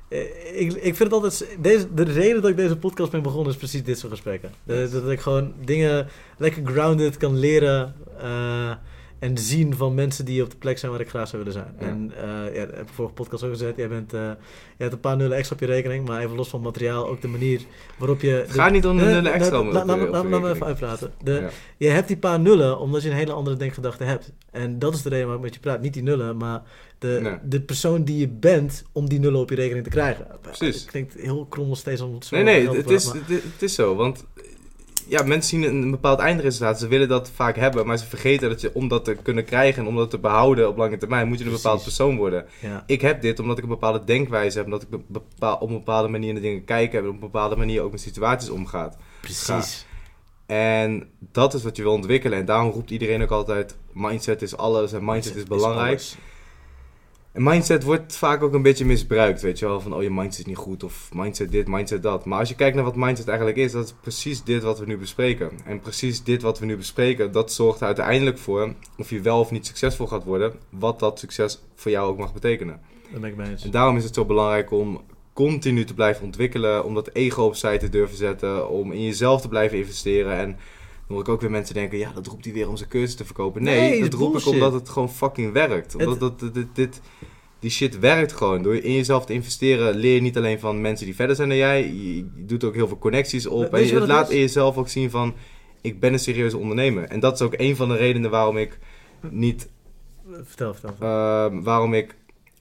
eh, Ik, ik vind het altijd... Deze, de reden dat ik deze podcast ben begonnen is precies dit soort gesprekken. Dat, dat ik gewoon dingen lekker grounded kan leren. Eh, en zien van mensen die op de plek zijn waar ik graag zou willen zijn. Ja. En eh ja, heb ik vorige podcast ook gezegd. Jij, bent, je hebt een paar nullen extra op je rekening, maar even los van materiaal, ook de manier waarop je... Het gaat niet om de nullen extra. Laat me even uitpraten. De, Ja. Je hebt die paar nullen omdat je een hele andere denkgedachte hebt. En dat is de reden waarom ik met je praat. Niet die nullen, maar de, Nee. de persoon die je bent om die nullen op je rekening te krijgen. Precies. Het klinkt heel krommel steeds om het zo Nee, nee, het is, het is zo. Want ja, mensen zien een, bepaald eindresultaat. Ze willen dat vaak hebben, maar ze vergeten dat je om dat te kunnen krijgen en om dat te behouden op lange termijn, moet je een Precies. bepaald persoon worden. Ja, Ik heb dit omdat ik een bepaalde denkwijze heb, omdat ik be- bepaal, op een bepaalde manier naar dingen kijk en op een bepaalde manier ook met situaties omgaat. precies. En dat is wat je wil ontwikkelen. En daarom roept iedereen ook altijd: mindset is alles en mindset is belangrijk. En mindset wordt vaak ook een beetje misbruikt, weet je wel. Van, oh, je mindset is niet goed, of mindset dit, mindset dat. Maar als je kijkt naar wat mindset eigenlijk is, dat is precies dit wat we nu bespreken. En precies dit wat we nu bespreken, dat zorgt er uiteindelijk voor, of je wel of niet succesvol gaat worden, wat dat succes voor jou ook mag betekenen. Daar ben ik mee eens. En daarom is het zo belangrijk om continu te blijven ontwikkelen, om dat ego opzij te durven zetten, om in jezelf te blijven investeren. En hoor ik ook weer mensen denken, ja, dat roept hij weer om zijn cursus te verkopen. Nee, Nee, dat roep ik omdat het gewoon fucking werkt. Het- Omdat dat, dit, dit, die shit werkt gewoon. Door in jezelf te investeren leer je niet alleen van mensen die verder zijn dan jij, je, doet ook heel veel connecties op. En je het laat in jezelf ook zien van, ik ben een serieuze ondernemer. En dat is ook een van de redenen waarom ik niet Vertel, vertel. Ehm, waarom ik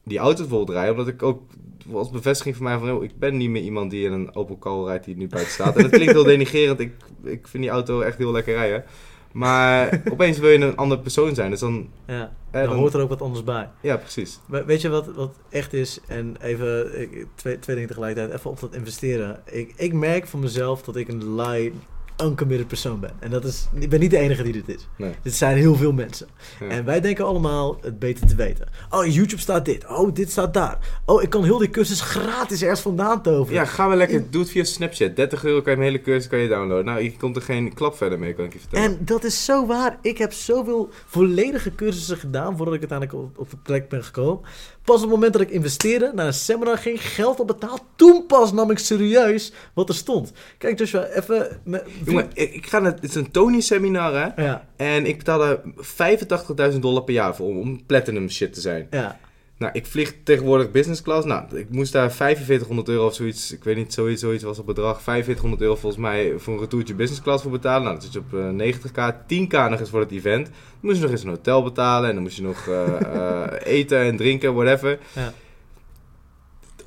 die auto's wil draaien. Omdat ik ook als bevestiging voor mij van... Ik ben niet meer iemand die in een Opel Kadett rijdt die nu buiten staat. En dat klinkt heel denigerend. Ik, ik vind die auto echt heel lekker rijden. Maar opeens wil je een andere persoon zijn. Dus dan... ja, eh, dan hoort er ook wat anders bij. Ja, precies. We- Weet je wat, wat echt is? En even ik- twee, twee dingen tegelijkertijd. Even op dat investeren. Ik, ik merk van mezelf dat ik een lie, uncommitted persoon ben. En dat is, ik ben niet de enige die dit is. Nee. Dit zijn heel veel mensen. Ja. En wij denken allemaal het beter te weten. Oh, YouTube staat dit. Oh, dit staat daar. Oh, ik kan heel die cursus gratis ergens vandaan toveren. Ja, ga we lekker. Doe het via Snapchat. 30 euro kan je mijn hele cursus kan je downloaden. Nou, je komt er geen klap verder mee, kan ik je vertellen. En dat is zo waar. Ik heb zoveel volledige cursussen gedaan voordat ik uiteindelijk op, op de plek ben gekomen. Pas op het moment dat ik investeerde, naar een seminar ging, geld op betaald, toen pas nam ik serieus wat er stond. Kijk, Joshua, even... Met, Jongen, ik, ga naar... Het is een Tony-seminar, hè. Ja, En ik betaalde 85.000 dollar per jaar voor om platinum shit te zijn. ja. Nou, ik vlieg tegenwoordig business class. Nou, ik moest daar 4500 euro of zoiets, ik weet niet, zoiets, zoiets was het bedrag. 4500 euro volgens mij voor een retourtje business class voor betalen. Nou, dat zit je op eh, 90k, 10k nog eens voor het event. Dan moest je nog eens een hotel betalen en dan moest je nog eh, eh, eten en drinken, whatever. Ja.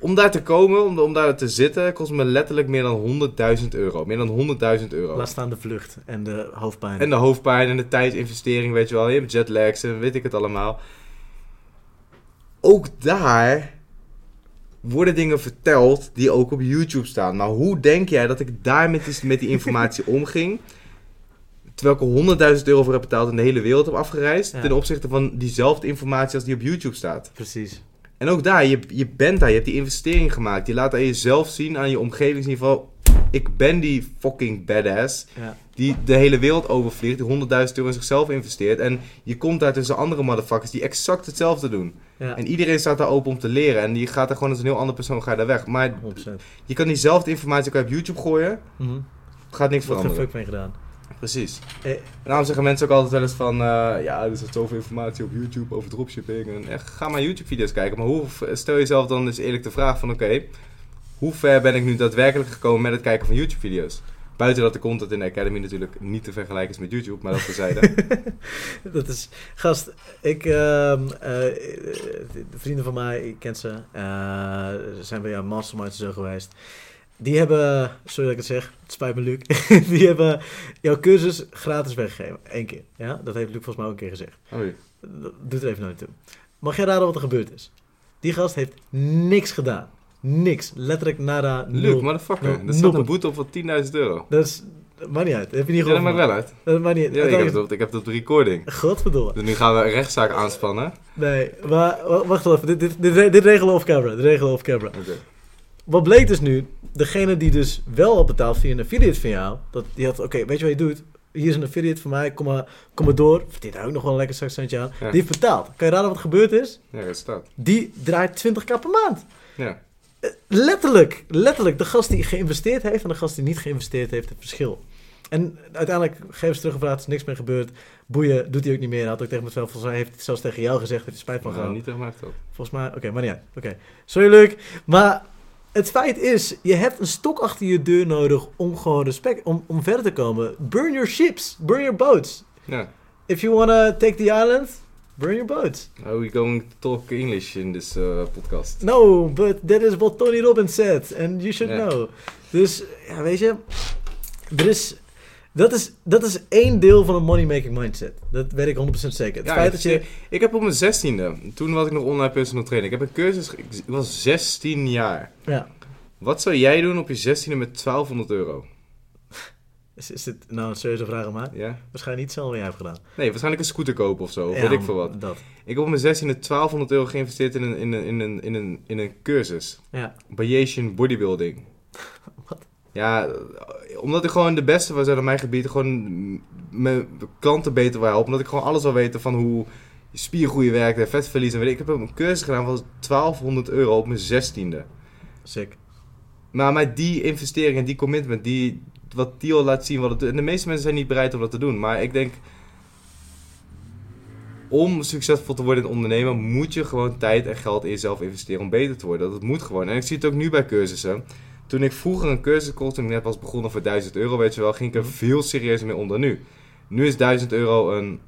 Om daar te komen, om, om daar te zitten, kost me letterlijk meer dan 100.000 euro. Meer dan 100.000 euro. Laat staan de vlucht en de hoofdpijn. En de hoofdpijn en de tijdsinvestering, weet je wel. Je hebt jetlags en weet ik het allemaal. Ook daar worden dingen verteld die ook op YouTube staan. Maar hoe denk jij dat ik daar met die, met die informatie omging? Terwijl ik er 100.000 euro voor heb betaald en de hele wereld heb afgereisd. Ja. Ten opzichte van diezelfde informatie als die op YouTube staat. Precies. En ook daar, je, je bent daar, je hebt die investering gemaakt. Je laat aan jezelf zien, aan je omgeving zien van... Ik ben die fucking badass Ja. die de hele wereld overvliegt, die 100.000 euro in zichzelf investeert. En je komt daar tussen andere motherfuckers die exact hetzelfde doen. Ja. En iedereen staat daar open om te leren. En die gaat er gewoon als een heel andere persoon ga je daar weg. Maar 100%. je kan diezelfde informatie ook op YouTube gooien. Mhm. Gaat niks Wordt geen veranderen. fuck mee gedaan. Precies. Eh, En daarom zeggen mensen ook altijd wel eens van... eh, ja, er zit zoveel informatie op YouTube over dropshipping. En echt, ga maar YouTube-video's kijken. Maar hoe, stel jezelf dan eens eerlijk de vraag van... Oké, hoe ver ben ik nu daadwerkelijk gekomen met het kijken van YouTube-video's? Buiten dat de content in de Academy natuurlijk niet te vergelijken is met YouTube. Maar dat terzijde. dat is, gast, ik, ehm, eh, de vrienden van mij, ik ken ze, eh, zijn bij jou masterminds zo geweest. Die hebben, sorry dat ik het zeg, het spijt me Luc, die hebben jouw cursus gratis weggegeven. Eén keer, ja? Dat heeft Luc volgens mij ook een keer gezegd. Oei. Doe er even nooit toe. Mag jij raden wat er gebeurd is? Die gast heeft niks gedaan. Niks. Letterlijk nada. Nul. motherfucker. Er staat een boete op van 10.000 euro. Dat is, maakt niet uit. Dat heb je niet Ja, dat maakt wel uit. Dat maakt niet uit. Ja, ik, heb het op, ik heb het op de recording. Godverdomme. Dus nu gaan we een rechtszaak aanspannen. Nee, maar wa- wacht wel even. Dit, dit, dit, re- dit regelen we off camera. Dit regelen we off camera. Oké. Wat bleek dus nu? Degene die dus wel had betaald via een affiliate van jou. Dat, die had, oké, weet je wat je doet? Hier is een affiliate van mij. Kom maar, kom maar door. Verdient hij ook nog wel een lekker zakcentje aan. Ja. Die heeft betaald. Kan je raden wat er gebeurd is? Ja, dat staat. Die draait 20k per maand. Ja. Letterlijk, letterlijk. De gast die geïnvesteerd heeft en de gast die niet geïnvesteerd heeft, het verschil. En uiteindelijk, geef ze teruggevraagd, is niks meer gebeurd. Boeien, doet hij ook niet meer. Had ook tegen mezelf, volgens mij heeft hij zelfs tegen jou gezegd dat hij spijt van Nou, gehad. niet tegen mij verteld. Volgens mij, oké, maar niet uit. Oké, sorry leuk. Maar het feit is, je hebt een stok achter je deur nodig om gewoon respect, om, om verder te komen. Burn your ships, burn your boats. Ja. If you wanna take the island, burn your boats. Are we going to talk English in this uh, podcast? No, but that is what Tony Robbins said. And you should know. Dus, ja, weet je. Er is, dat, is, dat is één deel van een money-making mindset. Dat weet ik 100% zeker. Het Ja, feit ik, dat je... ik heb op mijn zestiende, toen was ik nog online personal trainer. Ik heb een cursus, ik was 16 jaar. Ja. Wat zou jij doen op je zestiende met 1200 euro? Is, is dit nou een serieuze vraag aan mij? Ja? Waarschijnlijk niet hetzelfde wat jij hebt gedaan. Nee, waarschijnlijk een scooter kopen of zo, of Ja, weet ik veel wat. Dat. Ik heb op mijn zestiende 1200 euro geïnvesteerd in een, in een, in een, in een, in een cursus. Ja. Bayesian bodybuilding. Wat? Ja, omdat ik gewoon de beste was uit mijn gebied. Gewoon mijn klanten beter wil helpen. Omdat ik gewoon alles wil weten van hoe spiergroei werkt en vetverlies. En weet ik. ik heb een cursus gedaan van 1200 euro op mijn zestiende. Sick. Maar met die investering en die commitment, die, wat die al laat zien wat het. En de meeste mensen zijn niet bereid om dat te doen. Maar ik denk, om succesvol te worden in ondernemen, moet je gewoon tijd en geld in jezelf investeren om beter te worden. Dat moet gewoon. En ik zie het ook nu bij cursussen. Toen ik vroeger een cursus kocht, toen ik net was begonnen voor 1000 euro, weet je wel, ging ik er Mhm. veel serieuzer mee om dan nu. Nu is 1000 euro een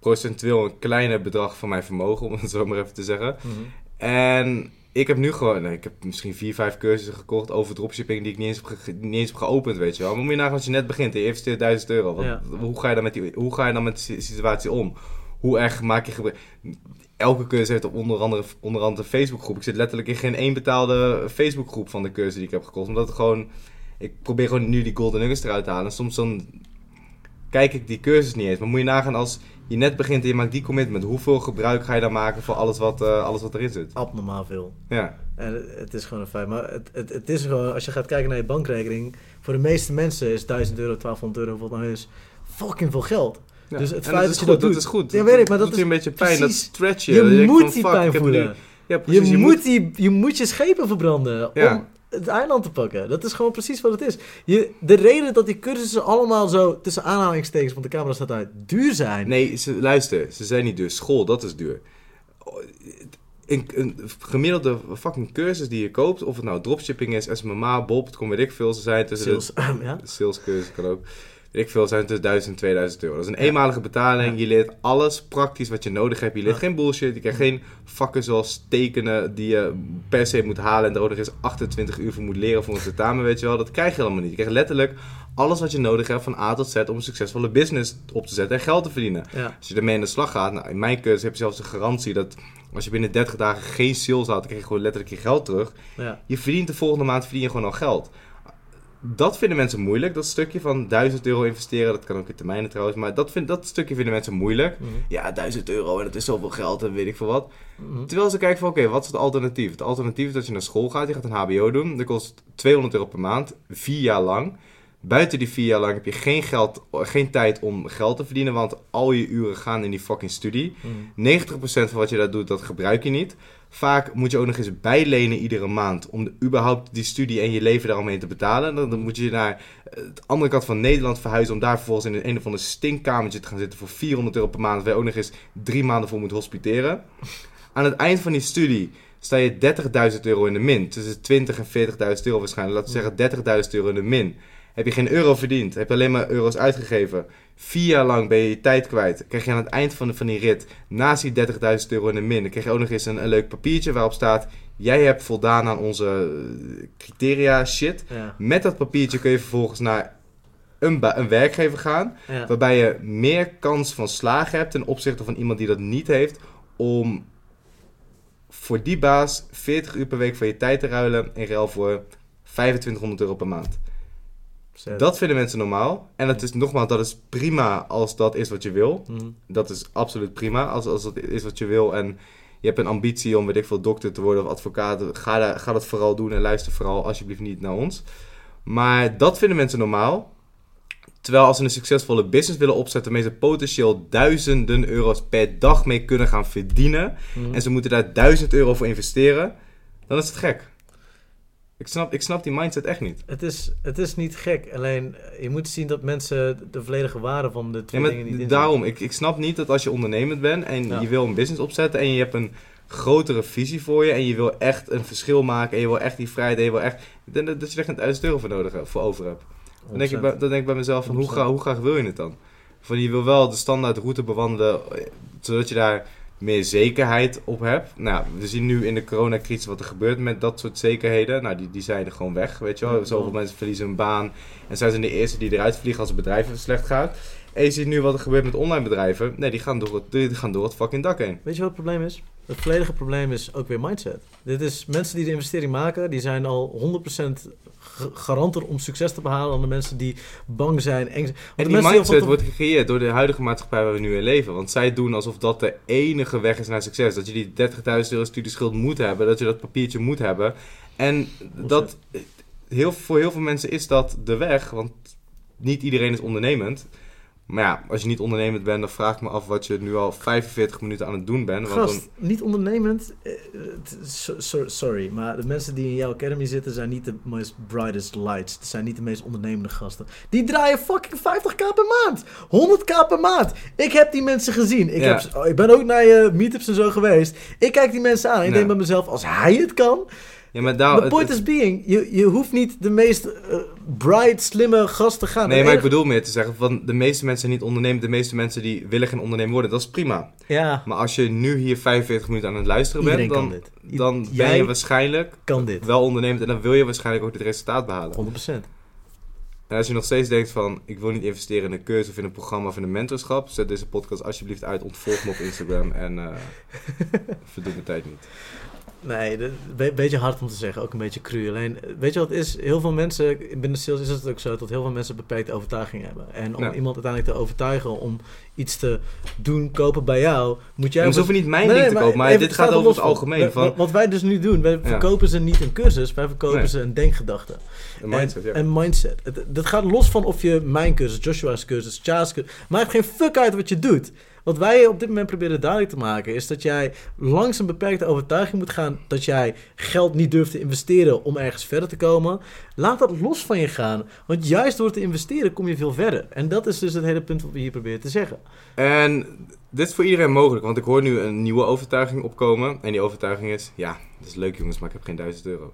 procentueel een kleiner bedrag van mijn vermogen, om het zo maar even te zeggen. Mhm. En ik heb nu gewoon, nou, ik heb misschien vier, vijf cursussen gekocht over dropshipping die ik niet eens heb, ge- niet eens heb geopend, weet je wel. Maar moet je nagaan als je net begint en je investeert 1000 euro. Wat, Ja. hoe, ga je dan met die, hoe ga je dan met die situatie om? Hoe erg maak je gebruik? Elke cursus heeft op onder andere, onder andere een Facebookgroep. Ik zit letterlijk in geen één betaalde Facebookgroep van de cursus die ik heb gekocht. Omdat het gewoon, ik probeer gewoon nu die golden nuggets eruit te halen. En soms dan kijk ik die cursus niet eens. Maar moet je nagaan als je net begint en je maakt die commitment. Hoeveel gebruik ga je dan maken voor alles wat, eh, alles wat erin zit? Abnormaal veel. Ja. En het- is gewoon een feit. Maar het, het, het is gewoon, als je gaat kijken naar je bankrekening, voor de meeste mensen is 1000 euro, 1200 euro, wat nou is, fucking veel geld. Ja. Dus het En feit dat je goed, dat doet- is goed. Ja, weet ik, maar dat doet is je een beetje pijn, precies- dat stretch je. Je, moet van, die fuck, pijn nu- voelen. Ja, precies. Je, moet die, je moet je schepen verbranden Ja. om het eiland te pakken. Dat is gewoon precies wat het is. Je, de reden dat die cursussen allemaal zo, tussen aanhalingstekens, want de camera staat uit, duur zijn. Nee, ze, luister, ze zijn niet duur. School, dat is duur. Een, een gemiddelde fucking cursus die je koopt, of het nou dropshipping is, SMMA, Bol.com, weet ik veel, ze zijn tussen Sales, ja? de salescursus kan ook, ik veel, zijn tussen 1000 en 2000 euro. Dat is een eenmalige betaling, je leert alles praktisch wat je nodig hebt. Je leert geen bullshit, je krijgt geen vakken zoals tekenen die je per se moet halen en er ook eens 28 uur voor moet leren voor een tentamen, weet je wel. Dat krijg je helemaal niet. Je krijgt letterlijk alles wat je nodig hebt van A tot Z om een succesvolle business op te zetten en geld te verdienen. Ja. Als je ermee aan de slag gaat, nou, in mijn cursus heb je zelfs de garantie dat als je binnen 30 dagen geen sales had, dan krijg je gewoon letterlijk je geld terug. Ja. Je verdient de volgende maand verdien je gewoon al geld. Dat vinden mensen moeilijk, dat stukje van 1000 euro investeren, dat kan ook in termijnen trouwens, maar dat, vind, dat stukje vinden mensen moeilijk. Mhm. Ja, 1000 euro en dat is zoveel geld en weet ik veel wat. Mhm. Terwijl ze kijken van, oké, wat is het alternatief? Het alternatief is dat je naar school gaat, je gaat een hbo doen, dat kost 200 euro per maand, vier jaar lang. Buiten die vier jaar lang heb je geen, geld, geen tijd om geld te verdienen, want al je uren gaan in die fucking studie. Mhm. 90% van wat je daar doet, dat gebruik je niet. Vaak moet je ook nog eens bijlenen iedere maand om de- überhaupt die studie en je leven daaromheen te betalen. Dan, dan moet je naar eh, de andere kant van Nederland verhuizen om daar vervolgens in een, een of ander stinkkamertje te gaan zitten voor 400 euro per maand, waar je ook nog eens drie maanden voor moet hospiteren. Aan het eind van die studie sta je 30.000 euro in de min. Tussen 20 en 40.000 euro waarschijnlijk. Laten we zeggen 30.000 euro in de min. Heb je geen euro verdiend, heb je alleen maar euro's uitgegeven. Vier jaar lang ben je je tijd kwijt. Krijg je aan het eind van, de, van die rit, naast die 30.000 euro in de min, dan krijg je ook nog eens een, een leuk papiertje waarop staat: Jij hebt voldaan aan onze eh, criteria shit. Ja. Met dat papiertje kun je vervolgens naar een, een werkgever gaan, Ja. waarbij je meer kans van slagen hebt ten opzichte van iemand die dat niet heeft, om voor die baas 40 uur per week van je tijd te ruilen in ruil voor 2500 euro per maand. Zet. Dat vinden mensen normaal. En dat is nogmaals, dat is prima als dat is wat je wil. Mhm. Dat is absoluut prima als, als dat is wat je wil. En je hebt een ambitie om, weet ik veel, dokter te worden of advocaat. Ga, daar- ga dat vooral doen en luister vooral alsjeblieft niet naar ons. Maar dat vinden mensen normaal. Terwijl als ze een succesvolle business willen opzetten, waarmee ze potentieel duizenden euro's per dag mee kunnen gaan verdienen. Mhm. En ze moeten daar 1000 euro voor investeren. Dan is het gek. Ik snap, ik snap die mindset echt niet. Het is, het is niet gek. Alleen eh, je moet zien dat mensen de volledige waarde van de Ja, twee maar dingen niet daarom, ik, ik snap niet dat als je ondernemend bent en Ja. je wil een business opzetten en je hebt een grotere visie voor je en je wil echt een verschil maken en je wil echt die vrijheid en je wil echt... Dat je er geen 1000 euro voor nodig hebt, voor over hebt. Dan denk, ik bij, dan denk ik bij mezelf van hoe, 100%. gra- hoe graag wil je het dan? Van je wil wel de standaard route bewandelen, eh, zodat je daar meer zekerheid op hebt. Nou, we zien nu in de coronacrisis wat er gebeurt met dat soort zekerheden. Nou, die, die zijn er gewoon weg, weet je wel. Zoveel mensen verliezen hun baan en zij zijn de eerste die eruit vliegen als het bedrijf slecht gaat. En je ziet nu wat er gebeurt met online bedrijven. Nee, die gaan door het, die gaan door het fucking dak heen. Weet je wat het probleem is? Het volledige probleem is ook weer mindset. Dit is mensen die de investering maken, die zijn al 100% g- garanter om succes te behalen dan de mensen die bang zijn. Eng zijn. En die mindset wordt gecreëerd door de huidige maatschappij waar we nu in leven. Want zij doen alsof dat de enige weg is naar succes. Dat je die 30.000 euro studieschuld moet hebben. Dat je dat papiertje moet hebben. En dat, heel, voor heel veel mensen is dat de weg. Want niet iedereen is ondernemend. Maar ja, als je niet ondernemend bent, dan vraag ik me af wat je nu al 45 minuten aan het doen bent. Want dan, Gast, niet ondernemend. eh, sorry, maar de mensen die in jouw academy zitten zijn niet de most brightest lights. Het zijn niet de meest ondernemende gasten. Die draaien fucking 50k per maand. 100k per maand. Ik heb die mensen gezien. Ik, Ja. heb, oh, ik ben ook naar je meetups en zo geweest. Ik kijk die mensen aan. Ik Ja. denk bij mezelf, als hij het kan. Ja, maar daar, The het- point het- is being, je, je hoeft niet de meest eh, bright, slimme gast te gaan. Nee, maar ik bedoel meer te zeggen, van de meeste mensen zijn niet ondernemend. De meeste mensen die willen geen ondernemer worden. Dat is prima. Ja, Maar als je nu hier 45 minuten aan het luisteren iedereen bent, dan, dan ben Jij je waarschijnlijk kan dit. wel ondernemend en dan wil je waarschijnlijk ook dit resultaat behalen. 100%. En als je nog steeds denkt van, ik wil niet investeren in een cursus of in een programma of in een mentorschap, zet deze podcast alsjeblieft uit, ontvolg me op Instagram en eh verdoe mijn tijd niet. Nee, een be beetje hard om te zeggen, ook een beetje cru. Alleen, weet je wat het is? Heel veel mensen, binnen sales is het ook zo, dat heel veel mensen beperkte overtuiging hebben. En om Ja. iemand uiteindelijk te overtuigen om iets te doen, kopen bij jou, moet jij... Ze hoeven niet mijn Nee, ding te kopen, maar dit gaat er over het algemeen. Van Wat wij dus nu doen, wij verkopen ze niet een cursus, wij verkopen Nee. ze een denkgedachte. een mindset, ja. En, en mindset. Het, dat gaat los van of je mijn cursus, Joshua's cursus, Cha's cursus... Maakt geen fuck uit wat je doet. Wat wij op dit moment proberen duidelijk te maken... is dat jij langs een beperkte overtuiging moet gaan... dat jij geld niet durft te investeren om ergens verder te komen. Laat dat los van je gaan. Want juist door te investeren kom je veel verder. En dat is dus het hele punt wat we hier proberen te zeggen. En dit is voor iedereen mogelijk, want ik hoor nu een nieuwe overtuiging opkomen. En die overtuiging is, ja, dat is leuk jongens, maar ik heb geen 1000 euro.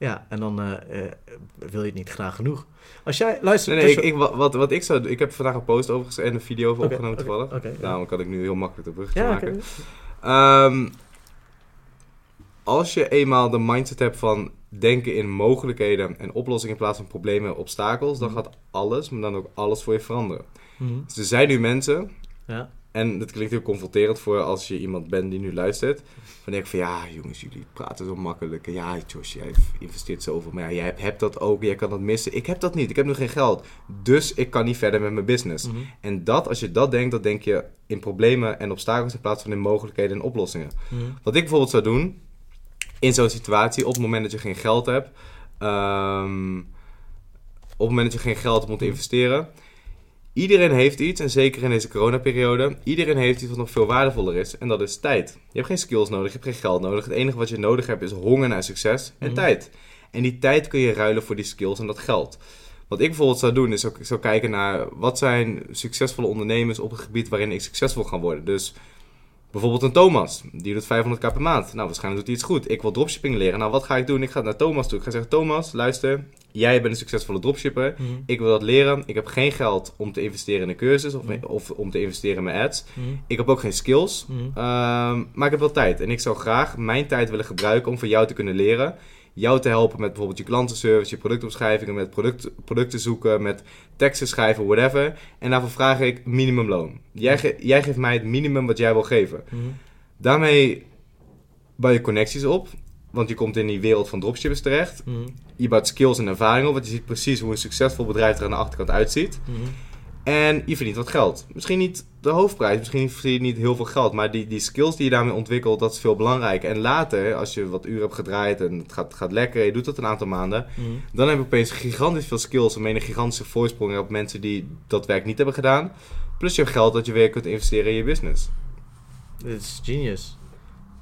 Ja, en dan eh, eh, wil je het niet graag genoeg. Als jij... Luister... Nee, nee, ik, wat, wat, ik zou doen, ik heb vandaag een post over en een video over opgenomen oké, toevallig. ja. Daarom kan ik nu heel makkelijk de brug Ja, maken. Ehm, als je eenmaal de mindset hebt van denken in mogelijkheden en oplossingen in plaats van problemen en obstakels, dan Mhm. gaat alles, maar dan ook alles voor je veranderen. Mhm. Dus er zijn nu mensen, Ja. En dat klinkt heel confronterend voor als je iemand bent die nu luistert, van denk ik van ja jongens, jullie praten zo makkelijk. En ja Josh, jij investeert zoveel, maar ja, jij hebt, dat ook, jij kan dat missen. Ik heb dat niet, ik heb nu geen geld, dus ik kan niet verder met mijn business. Mhm. En dat, als je dat denkt, dan denk je in problemen en obstakels in plaats van in mogelijkheden en oplossingen. Mhm. Wat ik bijvoorbeeld zou doen in zo'n situatie, op het moment dat je geen geld hebt, ehm, op het moment dat je geen geld hebt om te investeren. Iedereen heeft iets, en zeker in deze coronaperiode, iedereen heeft iets wat nog veel waardevoller is, en dat is tijd. Je hebt geen skills nodig, je hebt geen geld nodig. Het enige wat je nodig hebt is honger naar succes en Mhm. tijd. En die tijd kun je ruilen voor die skills en dat geld. Wat ik bijvoorbeeld zou doen, is ook ik zou kijken naar wat zijn succesvolle ondernemers op het gebied waarin ik succesvol ga worden. Dus bijvoorbeeld een Thomas, die doet 500k per maand. Nou, waarschijnlijk doet hij iets goed. Ik wil dropshipping leren. Nou, wat ga ik doen? Ik ga naar Thomas toe. Ik ga zeggen, Thomas, luister, jij bent een succesvolle dropshipper. Mhm. Ik wil dat leren. Ik heb geen geld om te investeren in een cursus of, Mhm. of om te investeren in mijn ads. Mhm. Ik heb ook geen skills. Ehm, maar ik heb wel tijd. En ik zou graag mijn tijd willen gebruiken om voor jou te kunnen leren. Jou te helpen met bijvoorbeeld je klantenservice, je productomschrijvingen, met product, producten zoeken, met teksten schrijven, whatever. En daarvoor vraag ik minimumloon. Jij, ge- jij geeft mij het minimum wat jij wil geven. Mhm. Daarmee bouw je connecties op. Want je komt in die wereld van dropshippers terecht. Mhm. Je bouwt skills en ervaring op. Want je ziet precies hoe een succesvol bedrijf er aan de achterkant uitziet. Mhm. En je verdient wat geld. Misschien niet de hoofdprijs, misschien verdien je niet heel veel geld. Maar die, die skills die je daarmee ontwikkelt, dat is veel belangrijker. En later, als je wat uren hebt gedraaid en het gaat, gaat lekker, je doet dat een aantal maanden. Mhm. Dan heb je opeens gigantisch veel skills. En een gigantische voorsprong op mensen die dat werk niet hebben gedaan. Plus je hebt geld dat je weer kunt investeren in je business. Dit is genius.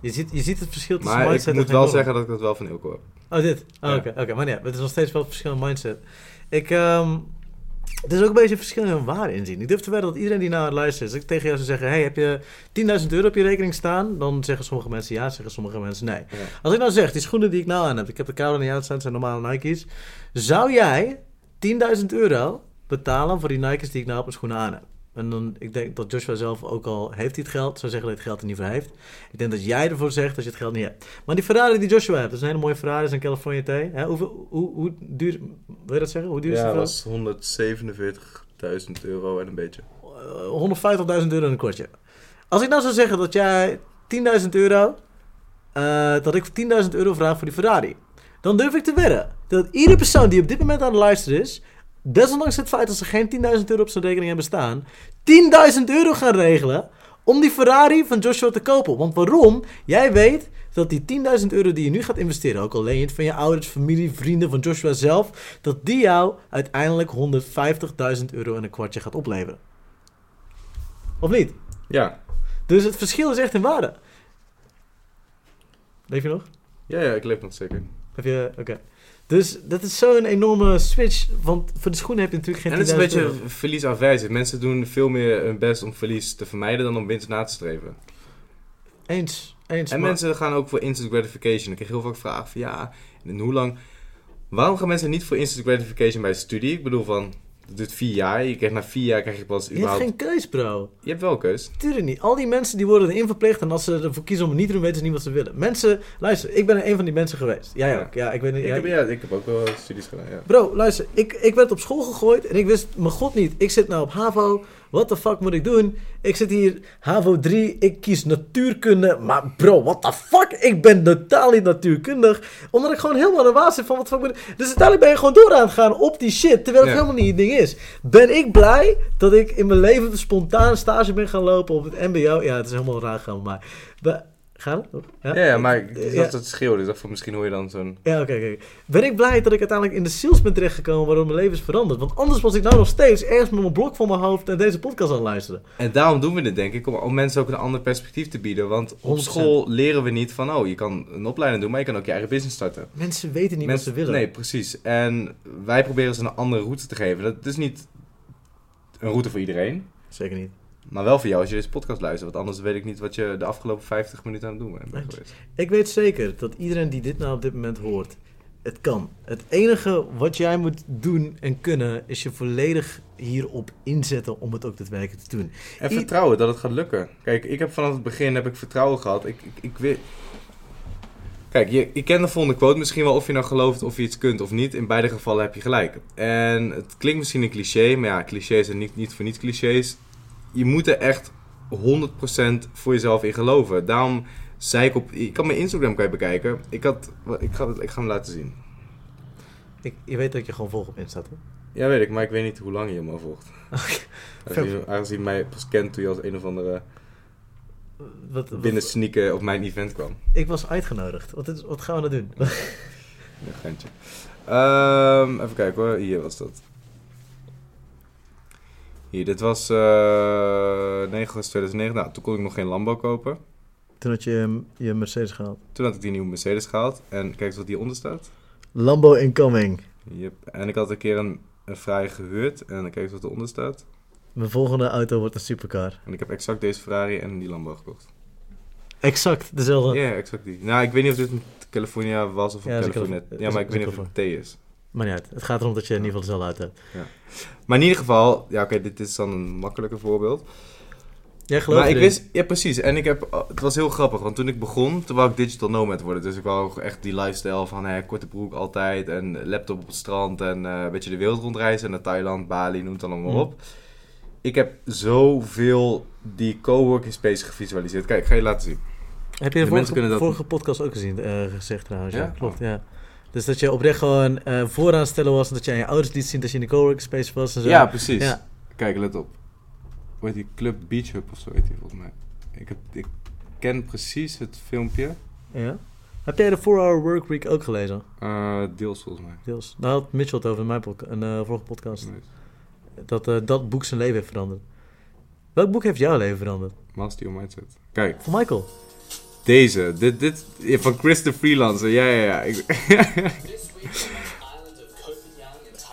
Je ziet, je ziet het verschil tussen Maar ik mindset moet en wel zeggen dat ik dat wel van Ilko heb. Oh, dit? Oh, Ja. oké. oké. Maar nee, het is nog steeds wel een verschillende mindset. Ik, ehm het is ook een beetje verschillende waarde inzien. Ik durf te wedden dat iedereen die naar het luistert, als ik tegen jou zou zeggen, hey, heb je 10.000 euro op je rekening staan? Dan zeggen sommige mensen ja, zeggen sommige mensen nee. Ja. Als ik nou zeg, die schoenen die ik nou aan heb, ik heb de koude niet uitstaan, het zijn normale Nike's. Zou jij 10.000 euro betalen voor die Nike's die ik nou op mijn schoenen aan heb? En dan, ik denk dat Joshua zelf ook al heeft hij het geld, zou zeggen dat hij het geld er niet voor heeft. Ik denk dat jij ervoor zegt als je het geld niet hebt. Maar die Ferrari die Joshua heeft, dat is een hele mooie Ferrari, dat is een California T. Hè? Hoeveel, hoe, hoe duur, wil je dat zeggen? Hoe duur is Ja, het? dat was 147.000 euro en een beetje. Eh, 150.000 euro in een kwartje. Als ik nou zou zeggen dat jij 10.000 euro, eh, dat ik 10.000 euro vraag voor die Ferrari, dan durf ik te wedden dat iedere persoon die op dit moment aan het luisteren is, desondanks het feit dat ze geen 10.000 euro op zijn rekening hebben staan, 10.000 euro gaan regelen om die Ferrari van Joshua te kopen. Want waarom? Jij weet dat die 10.000 euro die je nu gaat investeren, ook al leen je het van je ouders, familie, vrienden, van Joshua zelf, dat die jou uiteindelijk 150.000 euro en een kwartje gaat opleveren. Of niet? Ja. Dus het verschil is echt in waarde. Leef je nog? Ja, ja, ik leef nog zeker. Heb je... Oké. Dus dat is zo'n enorme switch. Want voor de schoenen heb je natuurlijk geen En het is een 10.000 beetje euro. verliesafwijzig. Mensen doen veel meer hun best om verlies te vermijden dan om winst na te streven. Eens. Eens. En maar- mensen gaan ook voor instant gratification. Ik krijg heel vaak vragen van ja, en hoe lang... Waarom gaan mensen niet voor instant gratification bij studie? Ik bedoel van, het duurt vier jaar. Je krijgt na vier jaar krijg je pas Je hebt überhaupt... geen keus, bro. Je hebt wel keus. Tuurlijk niet. Al die mensen die worden erin verplicht. En als ze ervoor kiezen om het niet te doen, weten ze niet wat ze willen. Mensen, luister, ik ben een van die mensen geweest. Jij Ja. ook. Ja, ik weet niet. Ik jij- heb, ja, ik heb ook wel studies gedaan, ja. Bro, luister, ik, ik werd op school gegooid en ik wist, mijn god niet, ik zit nou op HAVO, wat de fuck moet ik doen? Ik zit hier, HAVO 3, ik kies natuurkunde, maar bro, what the fuck? Ik ben totaal niet natuurkundig, omdat ik gewoon helemaal de waas zit van wat fuck moet ik... Dus uiteindelijk ben je gewoon door aan het gaan op die shit, terwijl het Ja. helemaal niet je ding is. Ben ik blij dat ik in mijn leven spontaan stage ben gaan lopen op het mbo? Ja, het is helemaal raar gaan, maar... Gaat het? Ja, ja, maar ik Ja. dacht dat het schreeuwde. Ik dacht van misschien hoor je dan zo'n... Ja, oké, oké. Ben ik blij dat ik uiteindelijk in de sales ben terechtgekomen waardoor mijn leven is veranderd. Want anders was ik nou nog steeds ergens met mijn blok voor mijn hoofd naar deze podcast aan het luisteren. En daarom doen we dit denk ik, om, om mensen ook een ander perspectief te bieden. Want op 100%. school leren we niet van, oh, je kan een opleiding doen, maar je kan ook je eigen business starten. Mensen weten niet Mensen- wat ze willen. Nee, precies. En wij proberen ze een andere route te geven. Dat is niet een route voor iedereen, Zeker niet. Maar wel voor jou als je deze podcast luistert. Want anders weet ik niet wat je de afgelopen 50 minuten aan het doen bent geweest. Ik weet zeker dat iedereen die dit nou op dit moment hoort, het kan. Het enige wat jij moet doen en kunnen, is je volledig hierop inzetten om het ook daadwerkelijk te doen. En I- vertrouwen dat het gaat lukken. Kijk, ik heb vanaf het begin heb ik vertrouwen gehad. Ik, ik, ik weet... Kijk, je, je kent de volgende quote misschien wel of je nou gelooft of je iets kunt of niet. In beide gevallen heb je gelijk. En het klinkt misschien een cliché, maar ja, clichés zijn niet, niet voor niets clichés. Je moet er echt 100% voor jezelf in geloven. Daarom zei ik op... Ik kan mijn Instagram kan je bekijken. Ik, had, ik, ga, ik ga hem laten zien. Ik, je weet dat je gewoon volg op Insta, toch? Ja, weet ik, maar ik weet niet hoe lang je me al volgt. Oké. Aangezien, aangezien mij pas kent toen je als een of andere Wat, wat- binnen sneaken op mijn event kwam. Ik was uitgenodigd. Wat, is, wat gaan we nou doen? Ja, geintje. Ehm, even kijken hoor, hier was dat. Hier, dit was eh 9 augustus 2009. Nou, toen kon ik nog geen Lambo kopen. Toen had je je Mercedes gehaald. Toen had ik die nieuwe Mercedes gehaald. En kijk eens wat hieronder staat. Lambo incoming. Yep. En ik had een keer een, een Ferrari gehuurd. En kijk eens wat eronder staat. Mijn volgende auto wordt een supercar. En ik heb exact deze Ferrari en die Lambo gekocht. Exact dezelfde. Ja, exact die. Nou, ik weet niet of dit een California was of een Ja, California. Calif- Ja, maar ik weet niet of het een T is. Maar niet uit. Het gaat erom dat je in ieder geval dezelfde auto hebt. Maar in ieder geval, ja oké, dit is dan een makkelijker voorbeeld. Jij gelooft maar ik erin. wist, ja precies. En ik heb, oh, het was heel grappig, want toen ik begon, toen wou ik digital nomad worden. Dus ik wou echt die lifestyle van hè, korte broek altijd en laptop op het strand en eh, een beetje de wereld rondreizen. Naar Thailand, Bali, noem het allemaal maar Mm. op. Ik heb zoveel die coworking space gevisualiseerd. Kijk, ik ga je laten zien. Heb je De de vorige, dat- vorige podcast ook gezien, eh, gezegd trouwens? Ja, Ja? klopt. Ja. Dus dat je oprecht gewoon eh vooraan stellen was en dat je aan je ouders liet zien dat je in de coworking space was en zo. Ja, precies. Ja. Kijk, let op. Hoe heet die? Club Beach Hub of zo heet die volgens mij. Ik, heb, ik ken precies het filmpje. Ja. Heb jij de 4-Hour Workweek ook gelezen? Eh, deels volgens mij. Deels. Daar had Mitchell het over in mijn podca- een eh, vorige podcast. Dat dat boek zijn leven heeft veranderd. Welk boek heeft jouw leven veranderd? Master Your Mindset. Kijk. Van Michael. Deze. Dit, dit, van Chris de Freelancer. Ja, ja, ja.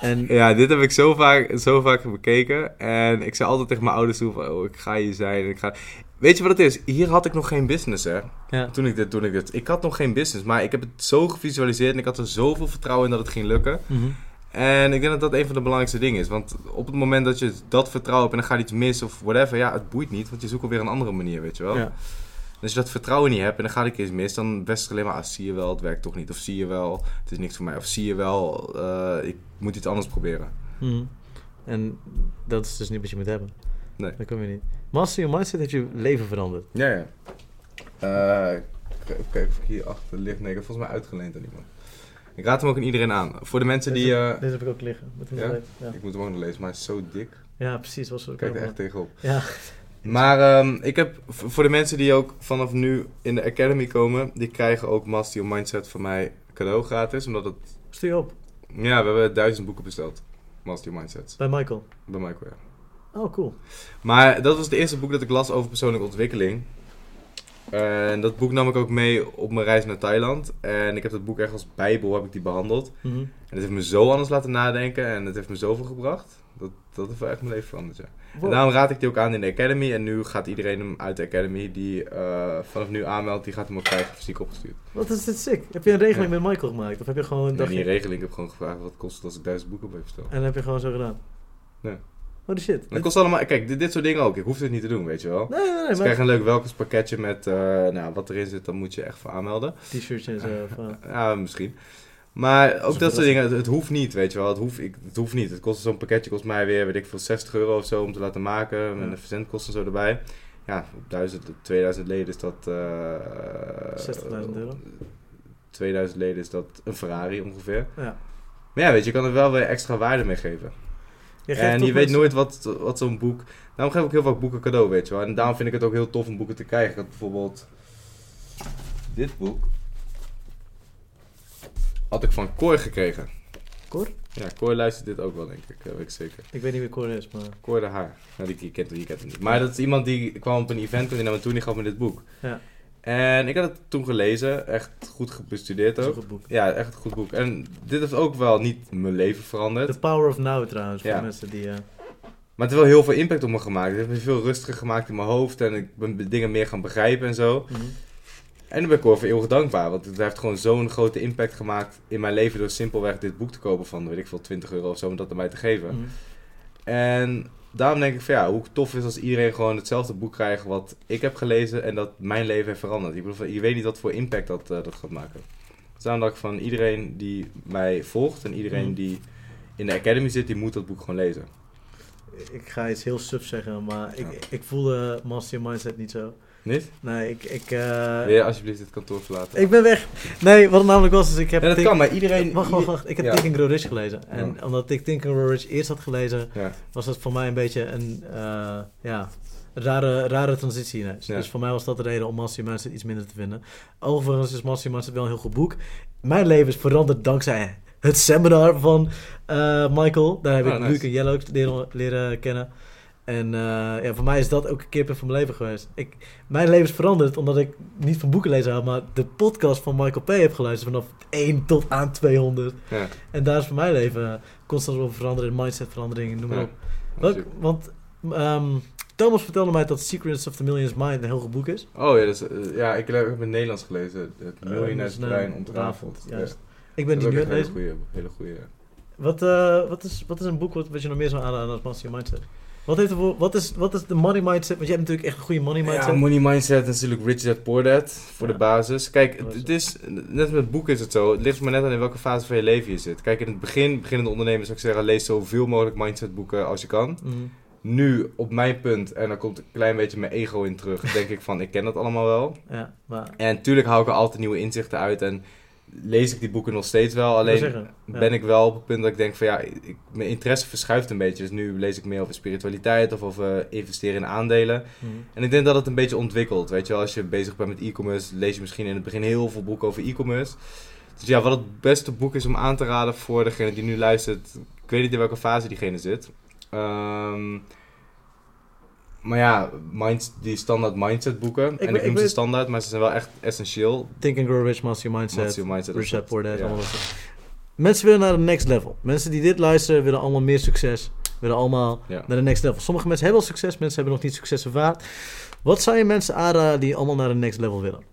En ja, dit heb ik zo vaak, zo vaak bekeken. En ik zei altijd tegen mijn ouders toe van, oh, ik ga hier zijn. Ik ga... Weet je wat het is? Hier had ik nog geen business, hè. ja. Toen ik dit, toen ik dit. Ik had nog geen business, maar ik heb het zo gevisualiseerd en ik had er zoveel vertrouwen in dat het ging lukken. Mhm. En ik denk dat dat een van de belangrijkste dingen is. Want op het moment dat je dat vertrouwen hebt en dan gaat iets mis of whatever, ja, het boeit niet. Want je zoekt alweer een andere manier, weet je wel. Ja. En als je dat vertrouwen niet hebt en dan gaat ik iets mis, dan best alleen maar, ah, zie je wel, het werkt toch niet. Of zie je wel, het is niks voor mij. Of zie je wel, eh, ik moet iets anders proberen. Mhm. En dat is dus niet wat je moet hebben. Nee. Dat kom je niet. Master Your Mindset heeft je leven veranderd. Ja, ja. Eh, kijken of ik hier achter ligt. Nee, ik heb volgens mij uitgeleend aan iemand. Ik raad hem ook aan iedereen aan. Voor de mensen die... Deze, eh, deze heb ik ook liggen. Moet hem ja? ja. Ik moet hem ook nog lezen, maar hij is zo dik. ja, precies. Was ook Kijk er echt tegenop. Ja. Maar ehm, ik heb voor de mensen die ook vanaf nu in de Academy komen, die krijgen ook Master Your Mindset van mij cadeau gratis. Omdat het... Stuur op. Ja, we hebben duizend boeken besteld. Master Your Mindset. Bij Michael. Bij Michael, ja. Oh, cool. Maar dat was het eerste boek dat ik las over persoonlijke ontwikkeling. En dat boek nam ik ook mee op mijn reis naar Thailand. En ik heb dat boek echt als bijbel heb ik die behandeld. Mhm. En het heeft me zo anders laten nadenken en het heeft me zoveel gebracht. Dat, dat heeft wel echt mijn leven veranderd, ja. En daarom raad ik die ook aan in de Academy. En nu gaat iedereen hem uit de Academy die eh, vanaf nu aanmeldt, die gaat hem ook krijgen fysiek opgestuurd. Wat is dit sick? Heb je een regeling Ja. met Michael gemaakt? Of heb je gewoon een Nee, dagje... niet een regeling, ik heb gewoon gevraagd wat het kost als ik duizend boeken bij bestel. En heb je gewoon zo gedaan? Nee. Oh, shit. En dat kost allemaal, kijk, dit, dit soort dingen ook. Ik hoef het niet te doen, weet je wel. Nee, nee, nee. Je maar... krijgt een leuk welkomstpakketje met eh, nou, wat erin zit, dan moet je echt voor aanmelden. T-shirtje en zo. of, eh, Ja, misschien. Maar ook dat soort dingen, het, het hoeft niet, weet je wel. Het hoeft, ik, het hoeft niet. Het kost zo'n pakketje kost mij weer, weet ik veel, 60 euro of zo om te laten maken. Met de verzendkosten en zo erbij. Ja, op 1000, 2000 leden is dat... eh 60.000 euro. 2000 leden is dat een Ferrari ongeveer. ja. Maar ja, weet je, je kan er wel weer extra waarde mee geven. Je en je weet nooit wat, wat zo'n boek... Daarom geef ik heel vaak boeken cadeau, weet je wel. En daarom vind ik het ook heel tof om boeken te krijgen. Ik had bijvoorbeeld dit boek. Had ik van Cor gekregen. Cor? Ja, Cor luistert dit ook wel, denk ik. Dat weet ik zeker. Ik weet niet wie Cor is, maar... Cor de Haar. Nou, die, die kent die kent hem niet. Maar dat is iemand die kwam op een event en die nam me toe en die gaf me dit boek. Ja. En ik had het toen gelezen. Echt goed bestudeerd ook. een goed boek. Ja, echt een goed boek. En dit heeft ook wel niet mijn leven veranderd. The Power of Now trouwens, voor Ja. mensen die... eh, Maar het heeft wel heel veel impact op me gemaakt. Het heeft me veel rustiger gemaakt in mijn hoofd. En ik ben dingen meer gaan begrijpen en zo. mhm. En daar ben ik voor eeuwig dankbaar. Want het heeft gewoon zo'n grote impact gemaakt in mijn leven. Door simpelweg dit boek te kopen van, weet ik veel, 20 euro of zo. Om dat aan mij te geven. Mhm. En daarom denk ik van ja, hoe tof is als iedereen gewoon hetzelfde boek krijgt wat ik heb gelezen. En dat mijn leven heeft veranderd. Ik bedoel, je weet niet wat voor impact dat, eh, dat gaat maken. Dus daarom dacht ik van iedereen die mij volgt. En iedereen Mhm. die in de academy zit, die moet dat boek gewoon lezen. Ik ga iets heel suf zeggen, maar ik, Ja. ik voelde Master Mindset niet zo. Niet? Nee, ik... Ik, eh, Wil je alsjeblieft dit kantoor verlaten? ik ben weg. Nee, wat het namelijk was, is ik heb... ja, dat Think- kan, maar iedereen... Wacht, wacht, wacht. Ik heb Ja. Think and Grow Rich gelezen. En Ja. omdat ik Think and Grow Rich eerst had gelezen, was dat voor mij een beetje een, eh, ja, rare, rare transitie ineens. Dus voor mij was dat de reden om Master Your Mindset iets minder te vinden. Overigens is Master Your Mindset wel een heel goed boek. Mijn leven is veranderd dankzij het seminar van eh, Michael. Daar heb Oh, ik nice. Luc en Jelle ook leren, leren kennen. En eh, ja, voor mij is dat ook een keerpunt van mijn leven geweest. Ik, mijn leven is veranderd omdat ik niet van boeken lezen hou, maar de podcast van Michael P. heb geluisterd vanaf 1 tot aan 200. Ja. En daar is voor mijn leven constant over veranderen, mindset veranderingen, noem maar Ja. op. Welk, want ehm, Thomas vertelde mij dat Secrets of the Million's Mind een heel goed boek is. Oh ja, dus, ja, ik heb het in het Nederlands gelezen. Het Eh, miljonairsbrein dus, ontrafeld. juist. Ja. Ik ben Dat die nu aan het lezen. hele goede. Wat, wat, is, wat is een boek wat, wat je nog meer zou aanraden als Master Your Mindset? Wat, heeft wat, is, wat is de money mindset? Want jij hebt natuurlijk echt een goede money mindset. Ja, money mindset natuurlijk rich dad poor dad voor Ja. de basis. Kijk, het, is het is, net met boeken is het zo. Het ligt maar net aan in welke fase van je leven je zit. Kijk, in het begin, beginnende ondernemers zou ik zeggen, lees zoveel mogelijk mindset boeken als je kan. Mhm. Nu, op mijn punt, en dan komt een klein beetje mijn ego in terug, denk ik van, ik ken dat allemaal wel. Ja, maar... En natuurlijk hou ik er altijd nieuwe inzichten uit en lees ik die boeken nog steeds wel. Alleen zeggen, ja. ben ik wel op het punt dat ik denk van ja, ik, mijn interesse verschuift een beetje. Dus nu lees ik meer over spiritualiteit of over investeren in aandelen. Mhm. En ik denk dat het een beetje ontwikkelt. Weet je wel, als je bezig bent met e-commerce, lees je misschien in het begin heel veel boeken over e-commerce. Dus ja, wat het beste boek is om aan te raden voor degene die nu luistert, ik weet niet in welke fase diegene zit. Ehm, Maar ja, mind, die standaard mindset boeken. Ik en ik noem ze standaard, maar ze zijn wel echt essentieel. Think and Grow Rich, Master Your Mindset, Master Your Mindset, Rich Dad dat- Poor Dad, ja. allemaal Mensen willen naar de next level. Mensen die dit luisteren willen allemaal meer succes. Willen allemaal Ja. naar de next level. Sommige mensen hebben al succes, mensen hebben nog niet succes ervaren. Wat zou je mensen aanraden die allemaal naar de next level willen?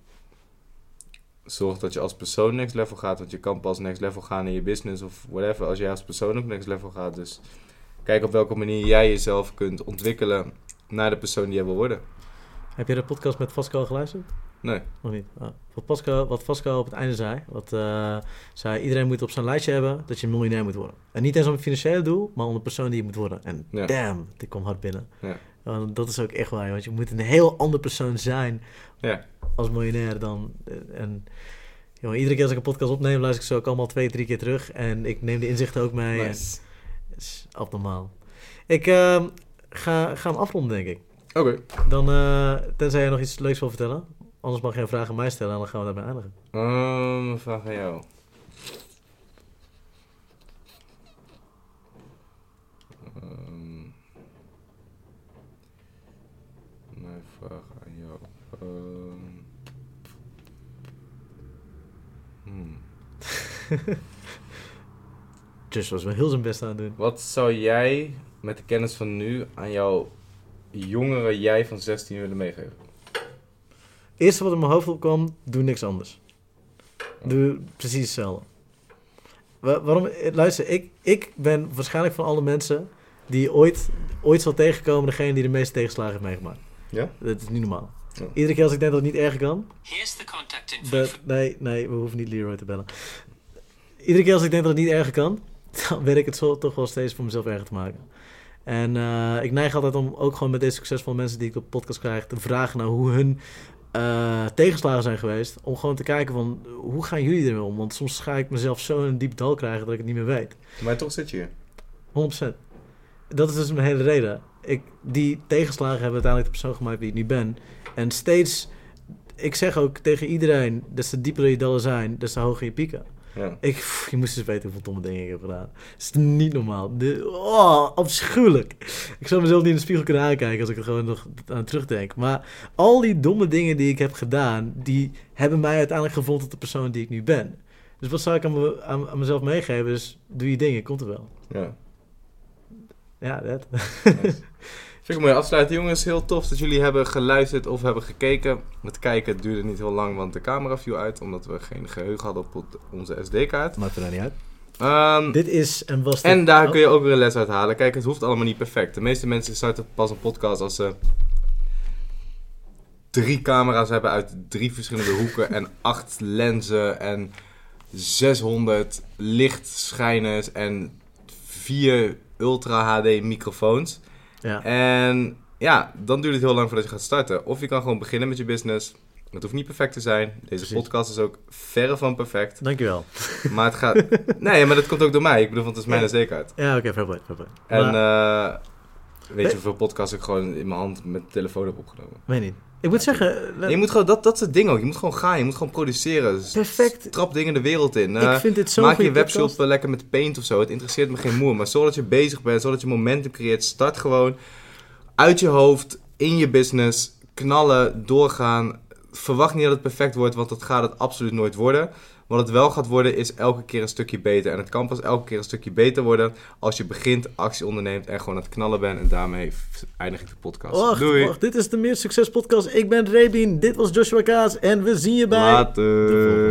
Zorg dat je als persoon next level gaat, want je kan pas next level gaan in je business of whatever als jij als persoon ook next level gaat. Dus kijk op welke manier jij jezelf kunt ontwikkelen naar de persoon die jij wil worden. Heb je de podcast met Vasco geluisterd? Nee. Nog niet. Ah. Wat, Pascal, wat Vasco op het einde zei, wat, eh, zei, iedereen moet op zijn lijstje hebben dat je miljonair moet worden. En niet eens om het financiële doel, maar om de persoon die je moet worden. En Ja. damn, dit kwam hard binnen. Ja. Want dat is ook echt waar, want je moet een heel ander persoon zijn Ja. als miljonair dan. En jongen, iedere keer als ik een podcast opneem, luister ik ze ook allemaal twee, drie keer terug. En ik neem de inzichten ook mee. Nice. Is abnormaal. Ik eh, ga, ga hem afronden, denk ik. Oké. Dan, eh, tenzij jij nog iets leuks wil vertellen. Anders mag je een vraag aan mij stellen en dan gaan we daarbij eindigen. Een vraag aan jou. Ehm, mijn vraag aan jou. Ehm, hmm. Just was wel heel zijn best aan het doen. Wat zou jij met de kennis van nu aan jouw jongere jij van 16 willen meegeven? Eerste wat in mijn hoofd opkwam, doe niks anders. Doe precies hetzelfde. Wa- waarom? eh, Luister, ik, ik ben waarschijnlijk van alle mensen die ooit, ooit zal tegenkomen degene die de meeste tegenslagen heeft meegemaakt. Ja? Dat is niet normaal. Ja. Iedere keer als ik denk dat het niet erger kan, Here's the contact info. dat, nee, nee, we hoeven niet Leroy te bellen. Iedere keer als ik denk dat het niet erger kan, dan weet ik het zo toch wel steeds voor mezelf erger te maken. En eh, ik neig altijd om ook gewoon met deze succesvolle mensen die ik op podcast krijg te vragen naar hoe hun eh, tegenslagen zijn geweest. Om gewoon te kijken van hoe gaan jullie ermee om? Want soms ga ik mezelf zo in een diep dal krijgen dat ik het niet meer weet. Maar toch zit je hier. 100%. Dat is dus mijn hele reden. Ik, die tegenslagen hebben uiteindelijk de persoon gemaakt wie ik nu ben. En steeds, ik zeg ook tegen iedereen, des te dieper je dallen zijn, des te hoger je pieken. Ja. Ik, pff, je moest eens weten hoeveel domme dingen ik heb gedaan. Het is niet normaal. De, oh, afschuwelijk. Ik zou mezelf niet in de spiegel kunnen aankijken als ik er gewoon nog aan terugdenk. Maar al die domme dingen die ik heb gedaan, die hebben mij uiteindelijk gevonden tot de persoon die ik nu ben. Dus wat zou ik aan, me, aan, aan mezelf meegeven? Dus doe je dingen, komt er wel. ja. Ja, dat. Vind ik een mooie afsluiting, jongens. Heel tof dat jullie hebben geluisterd of hebben gekeken. Het kijken duurde niet heel lang, want de camera viel uit. Omdat we geen geheugen hadden op onze SD-kaart. Maakt er nou niet uit. Ehm, Dit is en was de- en daar kun je Oh, ook weer een les uit halen. Kijk, het hoeft allemaal niet perfect. De meeste mensen starten pas een podcast als ze drie camera's hebben uit drie verschillende hoeken en acht lenzen en 600 lichtschijners en vier Ultra HD microfoons. Ja. En ja, dan duurt het heel lang voordat je gaat starten. Of je kan gewoon beginnen met je business. Het hoeft niet perfect te zijn. Deze Precies. podcast is ook verre van perfect. Dankjewel. Maar het gaat... Nee, maar dat komt ook door mij. Ik bedoel, want het is mijn Ja. zekerheid. Ja, oké, fair play, fair play. En Maar- eh, weet je hoeveel podcasts ik gewoon in mijn hand met de telefoon heb opgenomen? Weet niet. Ik moet zeggen... Je moet gewoon, dat, dat is het ding ook. Je moet gewoon gaan. Je moet gewoon produceren. Perfect. Trap dingen de wereld in. Eh, ik vind dit zo Maak je webshop eh, lekker met paint of zo. Het interesseert me geen moer. Maar zodat je bezig bent, zodat je momentum creëert, start gewoon uit je hoofd, in je business, knallen, doorgaan. Verwacht niet dat het perfect wordt, want dat gaat het absoluut nooit worden. Wat het wel gaat worden, is elke keer een stukje beter. En het kan pas elke keer een stukje beter worden als je begint, actie onderneemt en gewoon aan het knallen bent. En daarmee eindig ik de podcast. Wacht, Doei! wacht, dit is de Meer Succes Podcast. Ik ben Rebien, dit was Joshua Kaas en we zien je bij... Later! volgende.